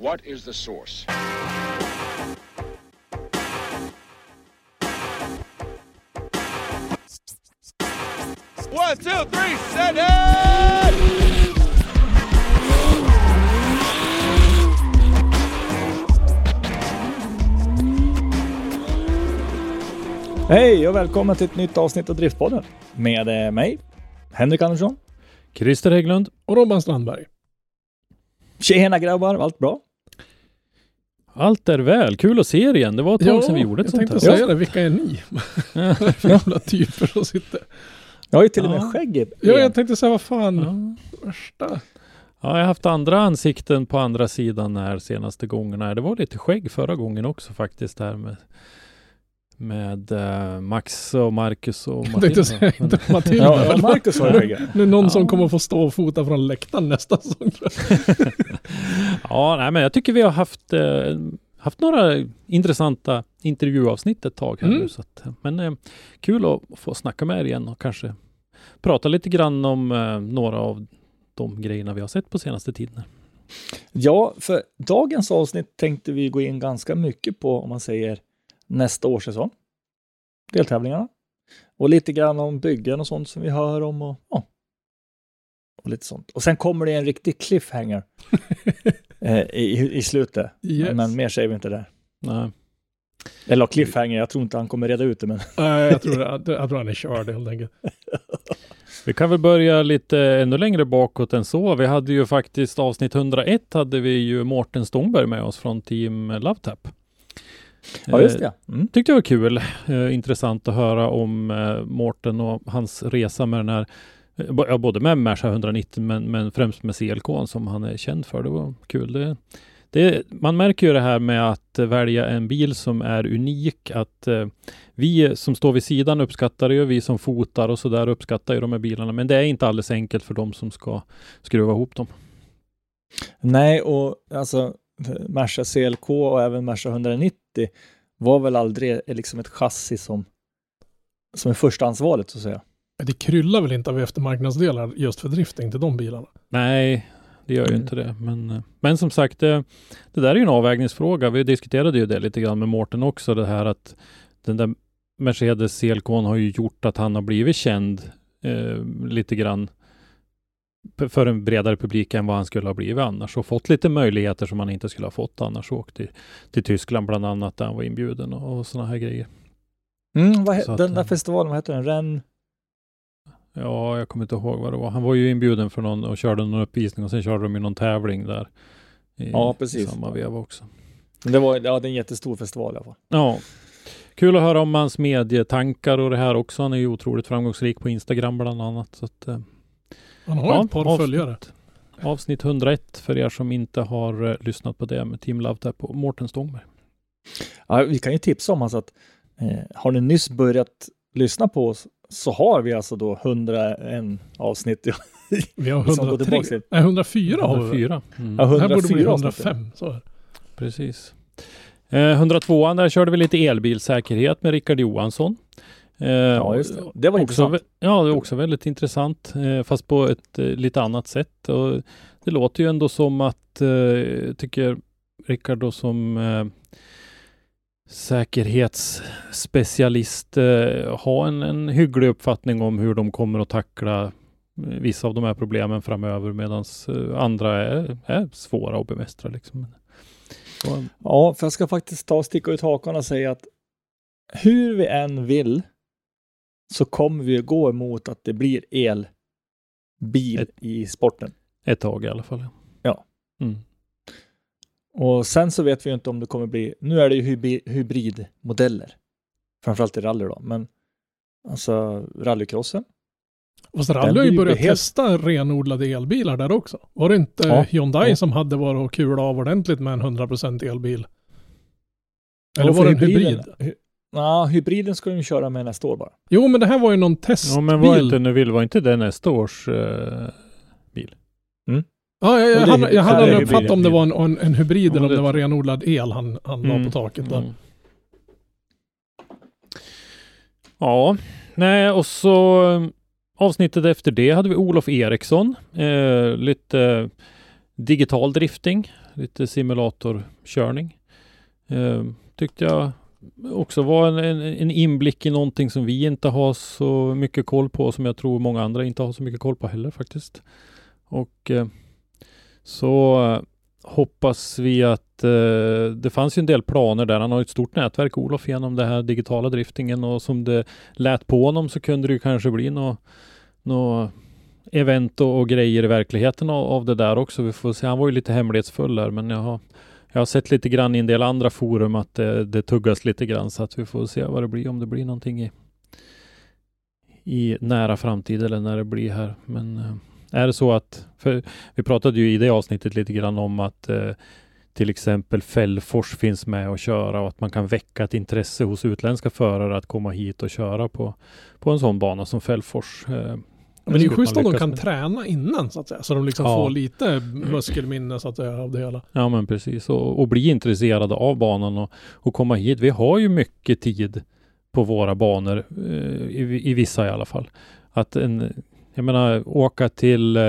What is the source? One, two, three, set it! Hej och välkommen till ett nytt avsnitt av Driftpodden med eh, mig, Henrik Andersson. Christer Hägglund. Och Robban Strandberg. Tjena grabbar, allt bra? Allt är väl. Kul att se er igen. Det var ett tag sedan vi gjorde ett jag sånt tänkte här. säga det. Vilka är ni? För jävla typer som sitter. Jag har ju till och med Ja. skägg i- Ja, igen. jag tänkte säga vad fan. Ja. Värsta. Ja, jag har haft andra ansikten på andra sidan här senaste gångerna. Det var lite skägg förra gången också faktiskt här med med eh, Max och Marcus och Jag tänkte Matilda. säga Men- inte Matilda. Ja, ja, men Marcus har skägg. Nu är någon Ja. som kommer att få stå och fota från läktaren nästa säsong. ja, nej, men jag tycker vi har haft eh, haft några intressanta intervjuavsnitt ett tag här Mm. nu. Så att, men eh, kul att få snacka med er igen och kanske prata lite grann om eh, några av de grejerna vi har sett på senaste tiden. Ja, för dagens avsnitt tänkte vi gå in ganska mycket på, om man säger, nästa års säsong. Deltävlingarna. Och lite grann om byggen och sånt som vi hör om och ja. Och lite sånt. Och sen kommer det en riktig cliffhanger eh, i, i slutet. Yes. Men mer säger vi inte där. Nej. Eller cliffhanger, jag tror inte han kommer reda ut det, men Nej, jag tror, det, jag tror han är körd helt enkelt. Vi kan väl börja lite ännu längre bakåt än så. Vi hade ju faktiskt avsnitt 101 hade vi ju Mårten Stångberg med oss från Team LoveTap. Ja, just Eh, det. Mm. Tyckte jag var kul. Eh, intressant att höra om eh, Mårten och hans resa med den här eh, ja, både med Merca 190 men, men främst med CLK som han är känd för. Det var kul. Det, det, man märker ju det här med att eh, välja en bil som är unik. Att eh, vi som står vid sidan uppskattar det ju, vi som fotar och så där uppskattar ju de här bilarna. Men det är inte alldeles enkelt för de som ska skruva ihop dem. Nej, och alltså Merca CLK och även Merca 190 var väl aldrig liksom ett chassi som, som är första ansvaret så att säga. Det kryllar väl inte av eftermarknadsdelar just för drifting till de bilarna. Nej, det gör ju Mm. inte det. Men, eh, men som sagt, det, det där är ju en avvägningsfråga. Vi diskuterade ju det lite grann med Mårten också, det här att den där Mercedes CLK har ju gjort att han har blivit känd eh, lite grann för en bredare publik än vad han skulle ha blivit annars och fått lite möjligheter som han inte skulle ha fått annars åkt till, till Tyskland bland annat där han var inbjuden och, och sådana här grejer. Mm, vad Så att, den där eh, festivalen, vad heter den? Ren... Ja, jag kommer inte ihåg vad det var. Han var ju inbjuden för någon och körde någon uppvisning och sen körde de ju någon tävling där. I, Ja, precis. Samma veva också. Det var ja, det är en jättestor festival i alla fall. Ja, kul att höra om hans medietankar och det här också. Han är ju otroligt framgångsrik på Instagram bland annat. Så att, eh, Han har ja, ett par avsnitt- följare. Avsnitt 101 för er som inte har eh, lyssnat på det med Team Love på Mårten Stångberg. Ja, vi kan ju tipsa om alltså att eh, har ni nyss börjat lyssna på oss så har vi alltså då 101 avsnitt. Vi har Som går 103. tillbaka till- Nej, 104 har vi. 104. Mm. Ja, Det här borde bli 104 avsnitt. 105. Så är det. Precis. Eh, 102 där körde vi lite elbilsäkerhet med Rickard Johansson. Eh, Ja, just det. Det var också, intressant. Ja, det är också väldigt intressant, eh, fast på ett eh, lite annat sätt. Och det låter ju ändå som att, eh, tycker Rickard då som eh, säkerhetsspecialist eh, ha en, en hygglig uppfattning om hur de kommer att tackla eh, vissa av de här problemen framöver medan andra är, är svåra att bemästra. Liksom. Och, Ja, för jag ska faktiskt ta och sticka ut hakan och säga att hur vi än vill så kommer vi att gå emot att det blir el bil Ett- i sporten. Ett tag i alla fall. Ja. Mm. Och sen så vet vi ju inte om det kommer bli, nu är det ju hybridmodeller. Framförallt i rally då, men alltså rallycrossen. Fast Rally har ju börjat helt- testa renodlade elbilar där också. Var det inte Ja. Hyundai Ja. som hade varit och kula av ordentligt med en 100% elbil? Eller var det en hybrid? Ja, hybriden ska de köra med nästa år bara. Jo, men det här var ju någon testbil. Ja, men var inte, nu vill, var inte det nästa års eh, Ja, jag, jag, hade, jag ja, hade aldrig uppfattat om det var en, en, en hybrid Ja, eller om det- det var renodlad el han, han la Mm, på taket där. mm. Ja, nej och så eh, avsnittet efter det hade vi Olof Eriksson. Eh, lite digital drifting, lite simulatorkörning. Eh, tyckte jag också vara en, en, en inblick i någonting som vi inte har så mycket koll på, som jag tror många andra inte har så mycket koll på heller faktiskt. Och eh, så eh, hoppas vi att eh, det fanns ju en del planer där. Han har ett stort nätverk, Olof, genom den här digitala driftingen och som det lät på honom så kunde det ju kanske bli något nå event och, och grejer i verkligheten av, av det där också. Vi får se. Han var ju lite hemlighetsfull där, men jag har, jag har sett lite grann i en del andra forum att det, det tuggas lite grann så att vi får se vad det blir, om det blir någonting i, i nära framtid eller när det blir här. Men eh, är det så att, för vi pratade ju i det avsnittet lite grann om att eh, till exempel Fällfors finns med och köra och att man kan väcka ett intresse hos utländska förare att komma hit och köra på, på en sån bana som Fällfors. Eh, men det är ju schysst om de kan med. träna innan så att säga. Så de liksom Ja. får lite muskelminne så att säga av det hela. Ja men precis och, och bli intresserade av banan och, och komma hit. Vi har ju mycket tid på våra banor, eh, i, i vissa i alla fall. Att en, jag menar åka till, eh,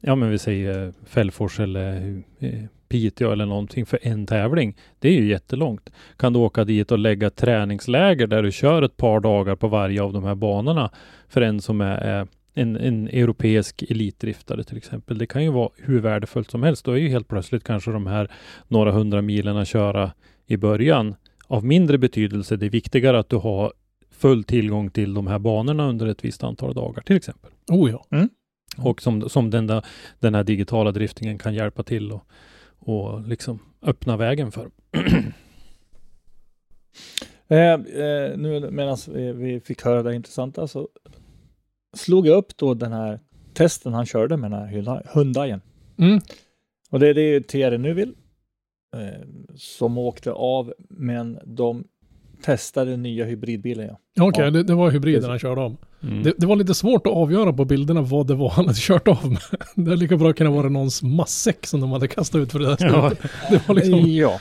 ja men vi säger Fällfors eller eh, Piteå eller någonting för en tävling. Det är ju jättelångt. Kan du åka dit och lägga träningsläger där du kör ett par dagar på varje av de här banorna för en som är, är en, en europeisk elitdriftare till exempel. Det kan ju vara hur värdefullt som helst. Då är ju helt plötsligt kanske de här några hundra milen att köra i början av mindre betydelse. Det är viktigare att du har full tillgång till de här banorna under ett visst antal dagar till exempel. Oh ja. Och som, som den, där, den här digitala driftingen kan hjälpa till och, och liksom öppna vägen för. Eh, eh, nu medan vi, vi fick höra det intressanta så slog jag upp då den här testen han körde med den här Hyundai- Hyundaien. Mm. Och det, det är ju Thierry Neuville eh, som åkte av, men de testade nya hybridbilen. Ja. Okej, Ja. det, det var hybriden han körde om. Mm. Det, det var lite svårt att avgöra på bilderna vad det var han hade kört av med. Det hade lika bra kunnat vara någons matsäck som de hade kastat ut för det där Ja. Det var liksom... ja.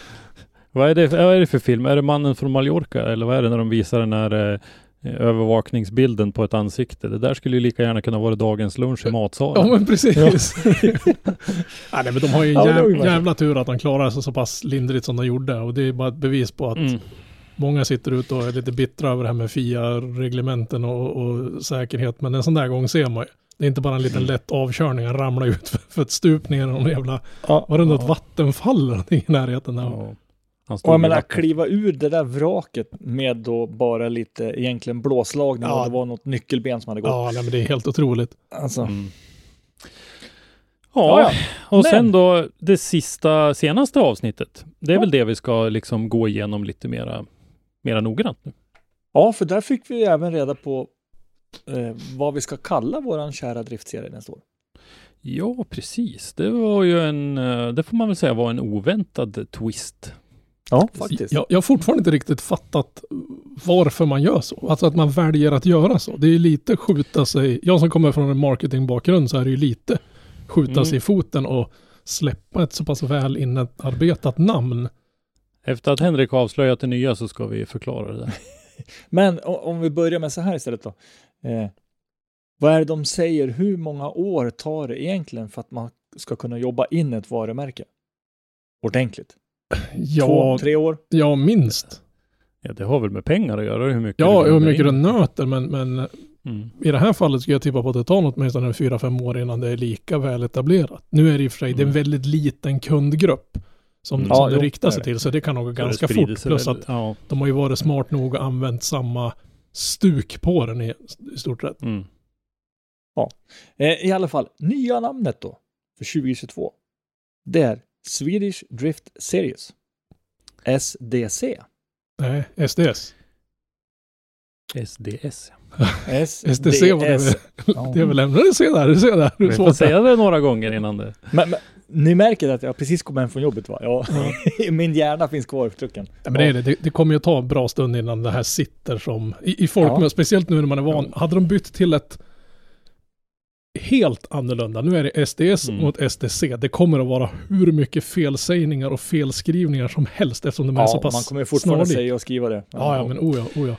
Vad är, det, vad är det för film? Är det Mannen från Mallorca eller vad är det när de visar den här eh, övervakningsbilden på ett ansikte? Det där skulle ju lika gärna kunna vara dagens lunch i matsalen. Ja men precis. ja, nej, men de har ju en Ja, jävla tur att de klarade sig så pass lindrigt som de gjorde. Och det är bara ett bevis på att Mm. många sitter ute och är lite bittra över det här med FIA-reglementen och, och säkerhet. Men en sån där gång ser man ju. Det är inte bara en liten lätt avkörning, han ramlar ut för, för ett stup ner i någon jävla, ja. var det något vattenfall eller någonting i närheten där? Ja. Och jag menar, kliva ur det där vraket med då bara lite egentligen blåslagning Ja. och det var något nyckelben som hade gått. Ja, nej, men det är helt otroligt. Alltså, Mm. ja, Ja, ja. och Men- sen då det sista, senaste avsnittet. Det är väl det vi ska liksom gå igenom lite mera, mera noggrant nu. ja, för där fick vi även reda på eh, vad vi ska kalla våran kära driftserie nästa år. Ja, precis. Det var ju en, eh, det får man väl säga var en oväntad twist. Ja, faktiskt. Jag, jag har fortfarande inte riktigt fattat varför man gör så. Alltså att man väljer att göra så. Det är ju lite skjuta sig, jag som kommer från en marketingbakgrund så är det ju lite skjuta Mm. sig i foten och släppa ett så pass väl inarbetat namn. Efter att Henrik avslöjat det nya så ska vi förklara det där. Men om vi börjar med så här istället då. Eh, vad är det de säger? Hur många år tar det egentligen för att man ska kunna jobba in ett varumärke? Ordentligt. Ja, Två, tre år? ja minst. Ja, det har väl med pengar att göra, hur mycket Ja, hur mycket du nöter, men, men Mm. i det här fallet skulle jag tippa på att det tar något åtminstone fyra, fem år innan det är lika väl etablerat. Nu är det i och för sig, det är en Mm. väldigt liten kundgrupp som, Mm. som Ja, det jo, riktar sig det. till, så det kan nog gå ganska fort. Plus väl- att Ja. de har ju varit smart nog och använt samma stuk på den i, i stort sett. Mm. Eh, I alla fall, nya namnet då för 2022. Det är Swedish Drift Series. SDC. Nej, SDS. SDS. SDC var det. Ja. Det är väl ändå, du ser där, du ser där. Hur får säga det några gånger innan det. Men, men, ni märker att jag precis kom hem från jobbet va? Ja. Min hjärna finns kvar i trucken. Ja, men det, är det. Det, det kommer ju ta en bra stund innan det här sitter som i, i folk, Ja. men speciellt nu när man är van. Hade de bytt till ett helt annorlunda, nu är det SDS Mm. mot SDC. Det kommer att vara hur mycket felsägningar och felskrivningar som helst eftersom de är så Ja, pass man kommer fortfarande snarlik. säga och skriva det. Ja, ja, men oh ja, oh ja.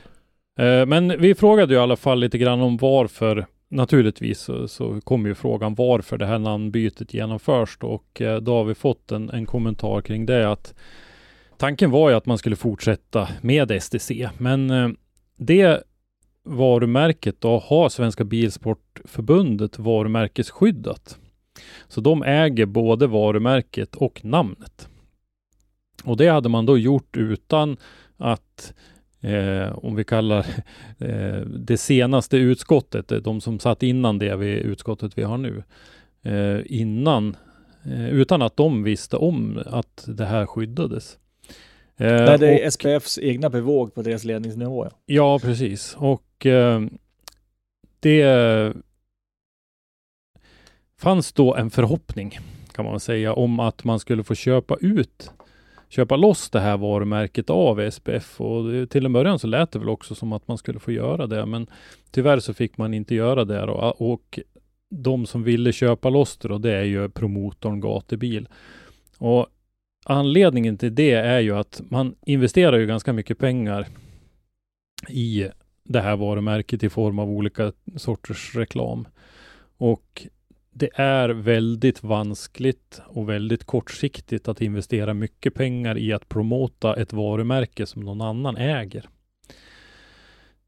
Eh, Men vi frågade ju i alla fall lite grann om varför. Naturligtvis så, så kommer ju frågan varför det här namnbytet genomförs då, och eh, då har vi fått en, en kommentar kring det att tanken var ju att man skulle fortsätta med STC, men eh, det varumärket då har Svenska Bilsportförbundet varumärkesskyddat. Så de äger både varumärket och namnet. Och det hade man då gjort utan att eh, om vi kallar eh, det senaste utskottet, eh, de som satt innan det vi, utskottet vi har nu, eh, innan, eh, utan att de visste om att det här skyddades. Eh, Nej, det är och- SPFs egna bevåg på deras ledningsnivå. Ja. Ja, precis. Och eh, det fanns då en förhoppning, kan man säga, om att man skulle få köpa ut, köpa loss det här varumärket av SPF. Och till en början så lät det väl också som att man skulle få göra det, men tyvärr så fick man inte göra det. Då. Och de som ville köpa loss det, då, det är ju promotorn Gatebil. Och anledningen till det är ju att man investerar ju ganska mycket pengar i det här varumärket i form av olika sorters reklam. Och det är väldigt vanskligt och väldigt kortsiktigt att investera mycket pengar i att promota ett varumärke som någon annan äger.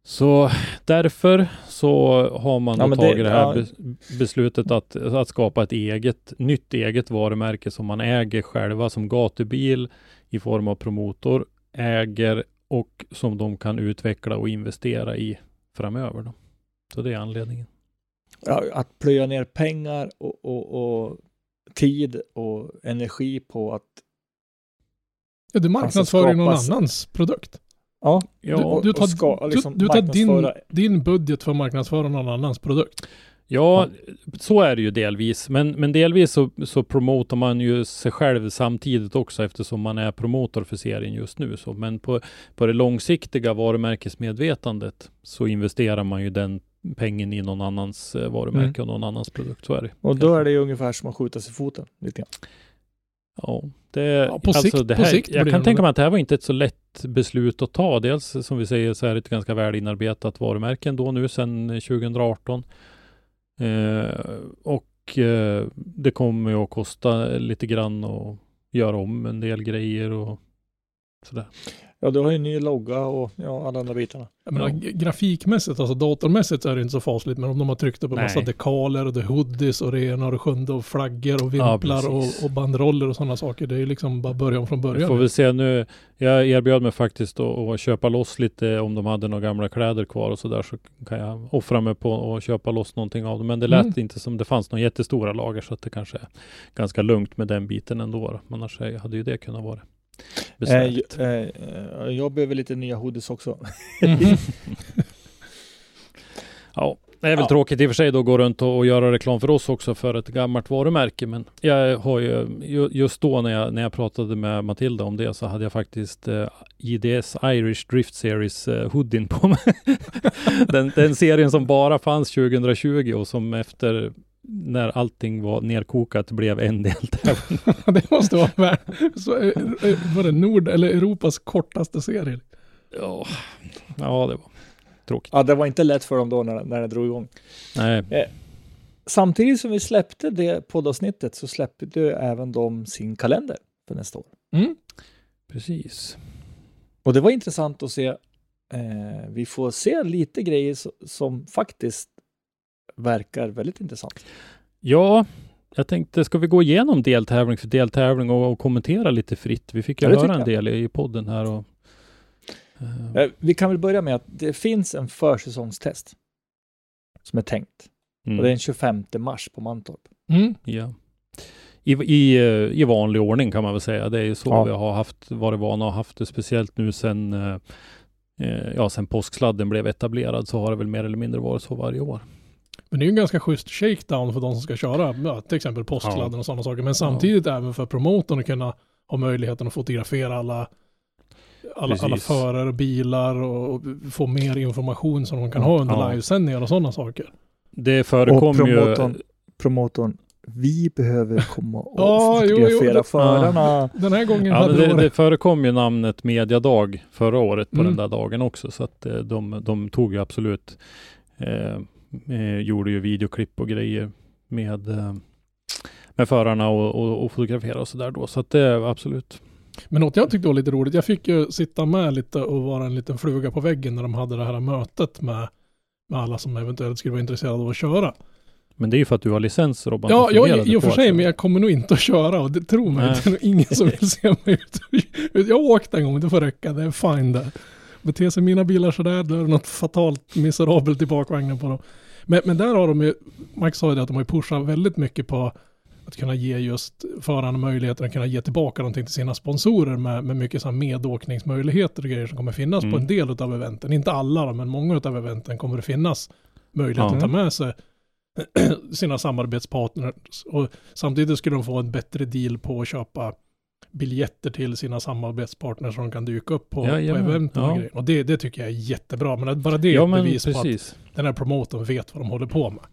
Så därför så har man Ja, då men det- tagit det, här ja. be- beslutet att, att skapa ett eget, nytt eget varumärke som man äger själva som gatubil i form av promotor, äger och som de kan utveckla och investera i framöver. Då. Så det är anledningen. Ja, att plöja ner pengar och, och, och tid och energi på att Ja, du marknadsför ju någon skapas- annans produkt. Ja, Ja, och, du tar, ska, liksom, du, du tar din, din budget för att marknadsföra någon annans produkt. Ja, så är det ju delvis. Men, men delvis så, så promotar man ju sig själv samtidigt också eftersom man är promotor för serien just nu. Så, men på, på det långsiktiga varumärkesmedvetandet så investerar man ju den pengen i någon annans eh, varumärke och någon annans produkt. Så är det. Och då är det ju ungefär som att skjuta sig i foten. Lite grann. Ja, det, alltså på sikt- det på här, sikt jag kan det tänka mig att det här var inte ett så lätt beslut att ta. Dels som vi säger så är det ett ganska väl inarbetat varumärke ändå nu sedan 2018. Eh, och eh, det kommer ju att kosta lite grann att göra om en del grejer och sådär. Ja, du har ju en ny logga och ja, alla andra bitarna. Jag menar, Ja. grafikmässigt, alltså datormässigt är det inte så fasligt, men om de har tryckt upp en Nej. massa dekaler och det hoodies och det ena och det sjunde och flaggor och Ja, vimplar precis. och, och banderoller och sådana saker. Det är ju liksom bara början från Vi får början. väl se nu. Jag erbjöd mig faktiskt att, köpa loss lite om de hade några gamla kläder kvar och sådär så kan jag offra mig på att köpa loss någonting av dem. Men det lät Mm. inte som det fanns några jättestora lager så att det kanske är ganska lugnt med den biten ändå. annars hade ju det kunnat vara besvärligt. eh, eh, jag behöver lite nya hoodies också. Ja, det är väl Ja. tråkigt i och för sig då att gå runt och, och göra reklam för oss också för ett gammalt varumärke. Men jag har ju ju- just då när jag, när jag pratade med Matilda om det så hade jag faktiskt eh, IDS Irish Drift Series eh, hoodien på mig. den, den serien som bara fanns 2020 och som efter när allting var nerkokat blev en deltävling. det måste vara värt. Så, eh, eh, var det Nord eller Europas kortaste serie? ja, ja, det var tråkigt. Ja, det var inte lätt för dem då när, när det drog igång. Nej, Samtidigt som vi släppte det poddavsnittet så släppte ju även de sin kalender för nästa år. Mm. precis. Och det var intressant att se. Eh, vi får se lite grejer so- som faktiskt verkar väldigt intressant. Ja, jag tänkte, ska vi gå igenom deltävling för deltävling och, och kommentera lite fritt? Vi fick ju Ja, höra en del i podden här och... Eh, vi kan väl börja med att det finns en försäsongstest som är tänkt. Mm. Och det är den 25 mars på Mantorp. Mm. Ja. I, i, I vanlig ordning kan man väl säga. Det är ju så Ja. vi har haft, varit vana och haft det, speciellt nu sen, eh, eh, ja, sen påsksladden blev etablerad så har det väl mer eller mindre varit så varje år. Men det är ju en ganska schysst shakedown för de som ska köra, ja, till exempel påsksladden och sådana saker. Men samtidigt även för promotorn att kunna ha möjligheten att fotografera alla, alla, alla Precis. förare och bilar och, och få mer information som de kan Ja. ha under Ja. livesändningar och sådana saker. Det Och förekom ju... promotorn, vi behöver komma och Ja, jo, jo, fotografera det- förarna. Den här gången Ja, hade det det förekom ju namnet Mediadag förra året på Mm. den där dagen också, så att eh, de, de tog ju absolut, eh, eh, gjorde ju videoklipp och grejer med, eh, med förarna och, och, och fotografera och sådär då, så att det är absolut. Men något jag tyckte var lite roligt, jag fick ju sitta med lite och vara en liten fluga på väggen när de hade det här mötet med, med alla som eventuellt skulle vara intresserade av att köra. Men det är ju för att du har licens Robban. Ja, som ja fungerade i, och för sig, men jag kommer nog inte att köra och det tror mig, Nej. det är nog ingen som vill se mig ut. Jag har åkt en gång, det får räcka, det är fine det. Beter sig mina bilar sådär, då är det något fatalt miserabelt i bakvagnen på dem. Men, men där har de ju, Max sa ju det att de har pushat väldigt mycket på att kunna ge just förarna möjligheten att kunna ge tillbaka någonting till sina sponsorer med, med mycket så här medåkningsmöjligheter och grejer som kommer finnas Mm. på en del av eventen. Inte alla då, men många av eventen kommer det finnas möjlighet Ja. att ta med sig sina samarbetspartners. Och samtidigt skulle de få en bättre deal på att köpa biljetter till sina samarbetspartners som kan dyka upp på, på Jajamän, eventen och ja. grejer. Och det, det tycker jag är jättebra. Men bara det är Ja, ett bevis på att precis. den här promotorn vet vad de håller på med.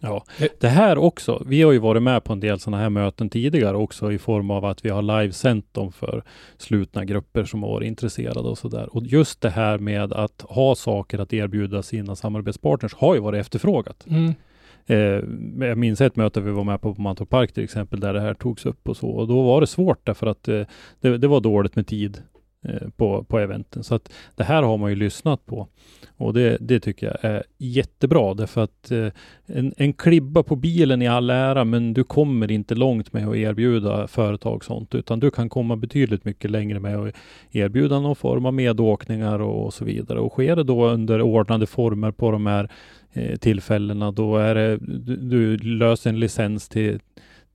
Ja, Det- det här också. Vi har ju varit med på en del sådana här möten tidigare också i form av att vi har livesänt dem för slutna grupper som har varit intresserade och sådär. Och just det här med att ha saker att erbjuda sina samarbetspartners har ju varit efterfrågat. Mm. Eh, jag minns ett möte vi var med på på Mantorp Park till exempel där det här togs upp och så. Och då var det svårt därför att eh, det, det var dåligt med tid Eh, på, på eventen. Så att det här har man ju lyssnat på. Och det, det tycker jag är jättebra därför att eh, en, en klibba på bilen i all ära men du kommer inte långt med att erbjuda företag sånt utan du kan komma betydligt mycket längre med att erbjuda någon form av medåkningar och, och så vidare. Och sker det då under ordnade former på de här eh, tillfällena då är det du, du löser en licens till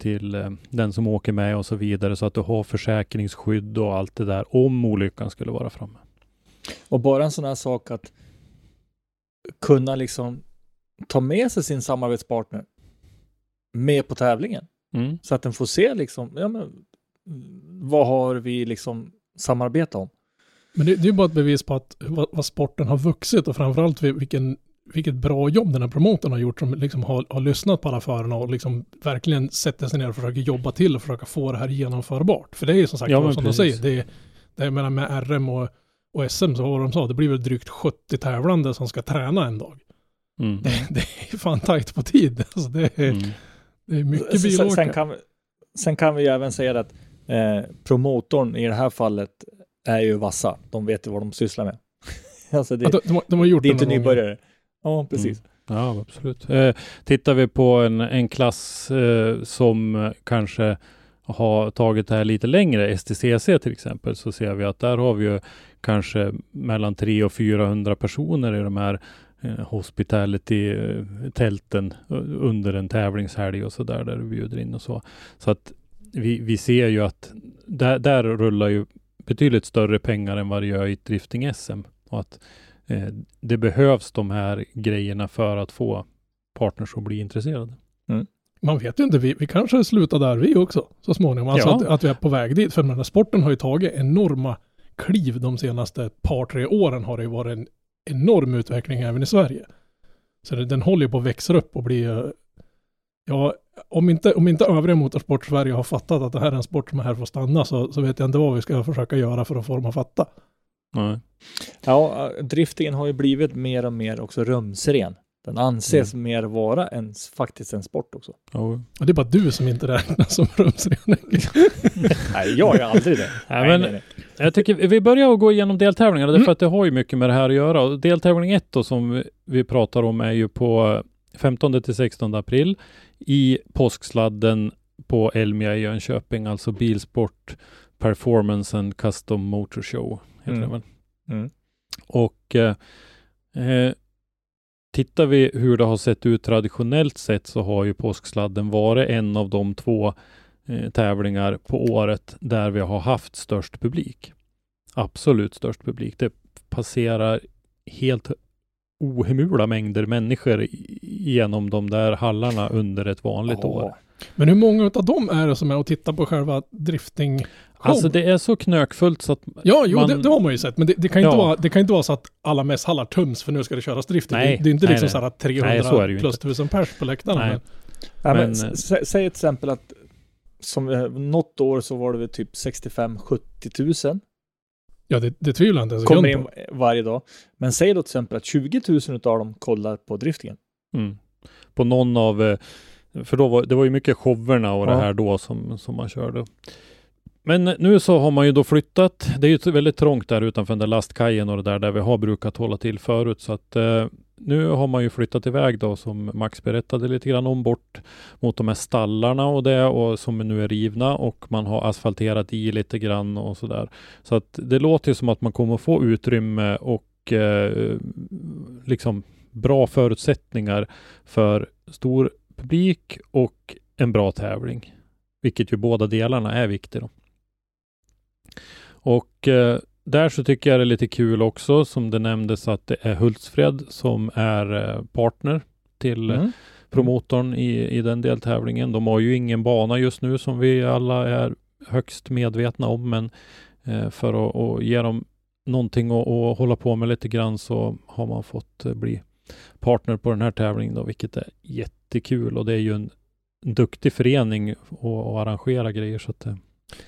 till eh, den som åker med och så vidare så att du har försäkringsskydd och allt det där om olyckan skulle vara framme. Och bara en sån här sak att kunna liksom ta med sig sin samarbetspartner med på tävlingen. Mm. Så att den får se liksom, ja men vad har vi liksom samarbetat om? Men det, det är ju bara ett bevis på att vad, vad sporten har vuxit och framförallt vil- vilken, vilket bra jobb den här promotorn har gjort som liksom har, har lyssnat på alla förarna och liksom verkligen sätter sig ner och försöker jobba till och försöka få det här genomförbart. För det är ju som sagt, Ja, som precis. de säger, det är, det är jag menar med RM och, och SM så vad de sa, det blir väl drygt 70 tävlande som ska träna en dag. Mm. Det, det är fan tajt på tid. Alltså det, är, Mm. det är mycket Sen, bilåkare. sen, kan vi, sen kan vi ju även säga att eh, promotorn i det här fallet är ju vassa. De vet ju vad de sysslar med. alltså det, de, de, har- de har gjort det är inte någon gång. Ja, precis. Mm. Ja, absolut. Eh, tittar vi på en, en klass eh, som kanske har tagit det här lite längre, STCC till exempel, så ser vi att där har vi ju kanske mellan 300 och 400 personer i de här eh, hospitality-tälten eh, under en tävlingshelg och så där, där du bjuder in och så. Så att vi, vi ser ju att där, där rullar ju betydligt större pengar än vad det gör i ett drifting-SM. Och att eh, det behövs de här grejerna för att få partners att bli intresserade. Man vet ju inte, vi, vi kanske slutar där vi också så småningom. Alltså Ja. att, att vi är på väg dit. För den här sporten har ju tagit enorma kliv de senaste par, tre åren har det ju varit en enorm utveckling även i Sverige. Så det, den håller ju på att växa upp och bli, eh, ja, om inte, om inte övriga motorsport Sverige har fattat att det här är en sport som är här för att stanna så, så vet jag inte vad vi ska försöka göra för att få dem att fatta. Nej. Ja, driftingen har ju blivit mer och mer också rumsren. Den anses Mm. mer vara en, faktiskt en sport också. Ja. Och det är bara du som inte räknas som rumsren. Nej, jag är aldrig det. Nej, men- Jag tycker vi börjar att gå igenom deltävlingarna därför att det har ju mycket med det här att göra. Och deltävling 1 då som vi- vi pratar om är ju på 15 till 16 april i påsksladden på Elmia i Jönköping, alltså Bilsport Performance and Custom Motor Show. Heter Mm. det väl? Mm. Och eh, eh, tittar vi hur det har sett ut traditionellt sett så har ju påsksladden varit en av de två eh, tävlingar på året där vi har haft störst publik. Absolut störst publik. Det passerar helt ohemula mängder människor genom de där hallarna under ett vanligt Ja. år. Men hur många av dem är det som är och tittar på själva drifting? Alltså det är så knökfullt så att Ja, jo, man- det, det har man ju sett. Men det, det, kan inte Ja. vara, det kan inte vara så att alla mässhallar töms för nu ska det köras drifting. Nej, det, det är inte nej, liksom nej. så här att 300 Nej, så är det ju plus inte. 1000 pers på läktarna. Nej. Men, Ja, men, Men, eh, sä- säg till exempel att som eh, något år så var det väl typ 65-70 tusen ja, det, det tvivlar jag inte en kommer in på. varje dag. Men säg då till exempel att 20 000 utav dem kollar på driftingen. Mm. På någon av, eh, för då var, det var ju mycket showerna och det Ja. här då som, som man körde. Men nu så har man ju då flyttat. Det är ju väldigt trångt där utanför den där lastkajen och det där där vi har brukat hålla till förut. Så att eh, nu har man ju flyttat iväg då som Max berättade lite grann om bort mot de här stallarna och det och som nu är rivna och man har asfalterat i lite grann och så där. Så att det låter ju som att man kommer få utrymme och eh, liksom bra förutsättningar för stor publik och en bra tävling. Vilket ju båda delarna är viktigt. Och eh, där så tycker jag det är lite kul också som det nämndes att det är Hultsfred som är eh, partner till eh, Mm. promotorn i, i den deltävlingen. De har ju ingen bana just nu som vi alla är högst medvetna om, men eh, för att, att ge dem någonting att, att hålla på med lite grann så har man fått eh, bli partner på den här tävlingen då, vilket är jättekul och det är ju en, duktig förening att, att arrangera grejer så att eh,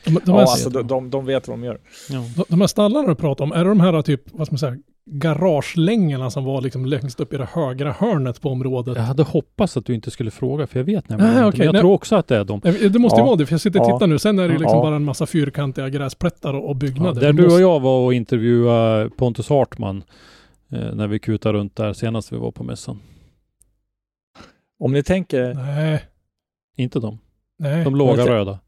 De, de, Ja, alltså de, de, de vet vad de gör. ja. de, de här stallarna du pratar om, är det de här typ, vad ska man säga, garagelängorna som var liksom längst upp i det högra hörnet på området? Jag hade hoppats att du inte skulle fråga för jag vet nämligen Nej, inte, okej, men jag nej. tror också att det är de. Det måste ju Ja. vara det, för jag sitter och Ja. tittar nu. Sen är det liksom Ja. bara en massa fyrkantiga gräsplättar och, Ja, byggnader. där du måste- och jag var och intervjuade Pontus Hartman eh, när vi kutade runt där senast vi var på mässan. Om ni tänker, Nej, Inte de. nej. De låga röda.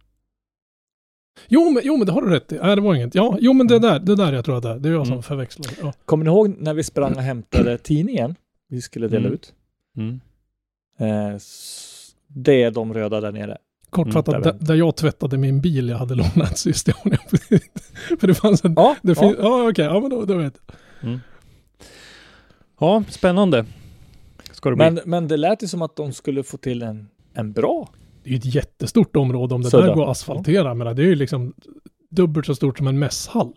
Jo men, jo men det har du rätt i. Nej det var inget. Ja, jo men det där, det där jag tror att det är. Det är jag som Mm. förväxlar. Ja. kommer ni ihåg när vi sprang och hämtade tidningen? Vi skulle dela Mm. ut. Mm. Eh, det är de röda där nere. Kortfattat, Mm, där, där jag tvättade min bil jag hade lånat sist. För det fanns en... Ja, Det ja. ja okej, ja men då, då vet jag. Mm. Ja, spännande. Ska det bli. Men, men det lät ju som att de skulle få till en, en bra. Det är ett jättestort område om det Så där går att asfaltera. Men det är ju liksom dubbelt så stort som en mässhall.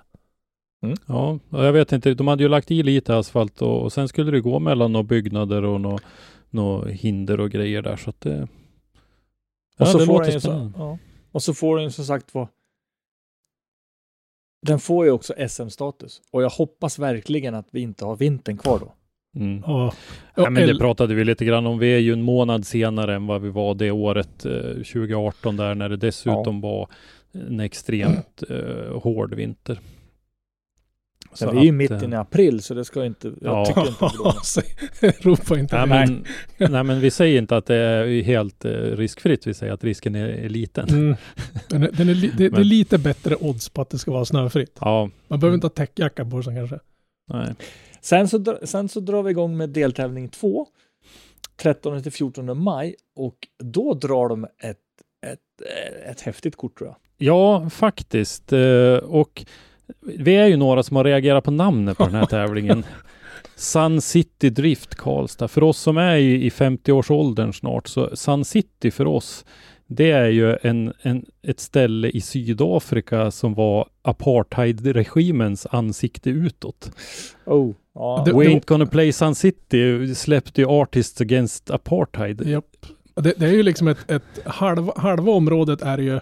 Ja, och jag vet inte. De hade ju lagt i lite asfalt och, och sen skulle det gå mellan några byggnader och några nå hinder och grejer där så att det... Och, Ja, så det får låter så, ja. och så får den ju som sagt vad Den får ju också SM-status. Och jag hoppas verkligen att vi inte har vintern kvar då. Mm. Ja, Ja, men det pratade vi lite grann om. Vi är ju en månad senare än vad vi var det året eh, 2018 där när det dessutom var en extremt eh, hård vinter. Så Men vi är ju att, mitt eh, inne i april så det ska inte, jag Ja. tycker inte. Säg- Ropa inte. Nej men, nej men vi säger inte att det är helt eh, riskfritt. Vi säger att risken är, är liten. Mm. Den är, den är li, det, det är Men- lite bättre odds på att det ska vara snöfritt. Ja, Man behöver inte ha täckjacka på sig kanske. nej. Sen så, sen så drar vi igång med deltävling 2 13 till 14 maj och då drar de ett, ett, ett häftigt kort tror jag. Ja, faktiskt. Eh, Och vi är ju några som har reagerat på namnet på den här tävlingen. Sun City Drift Karlstad. För oss som är i, i 50-årsåldern snart, så Sun City för oss, det är ju en, en, ett ställe i Sydafrika som var apartheidregimens ansikte utåt. Oh. Det- We ain't gonna play Sun City släppte ju Artists Against Apartheid. Japp. Det, det är ju liksom ett, ett halva, halva området är ju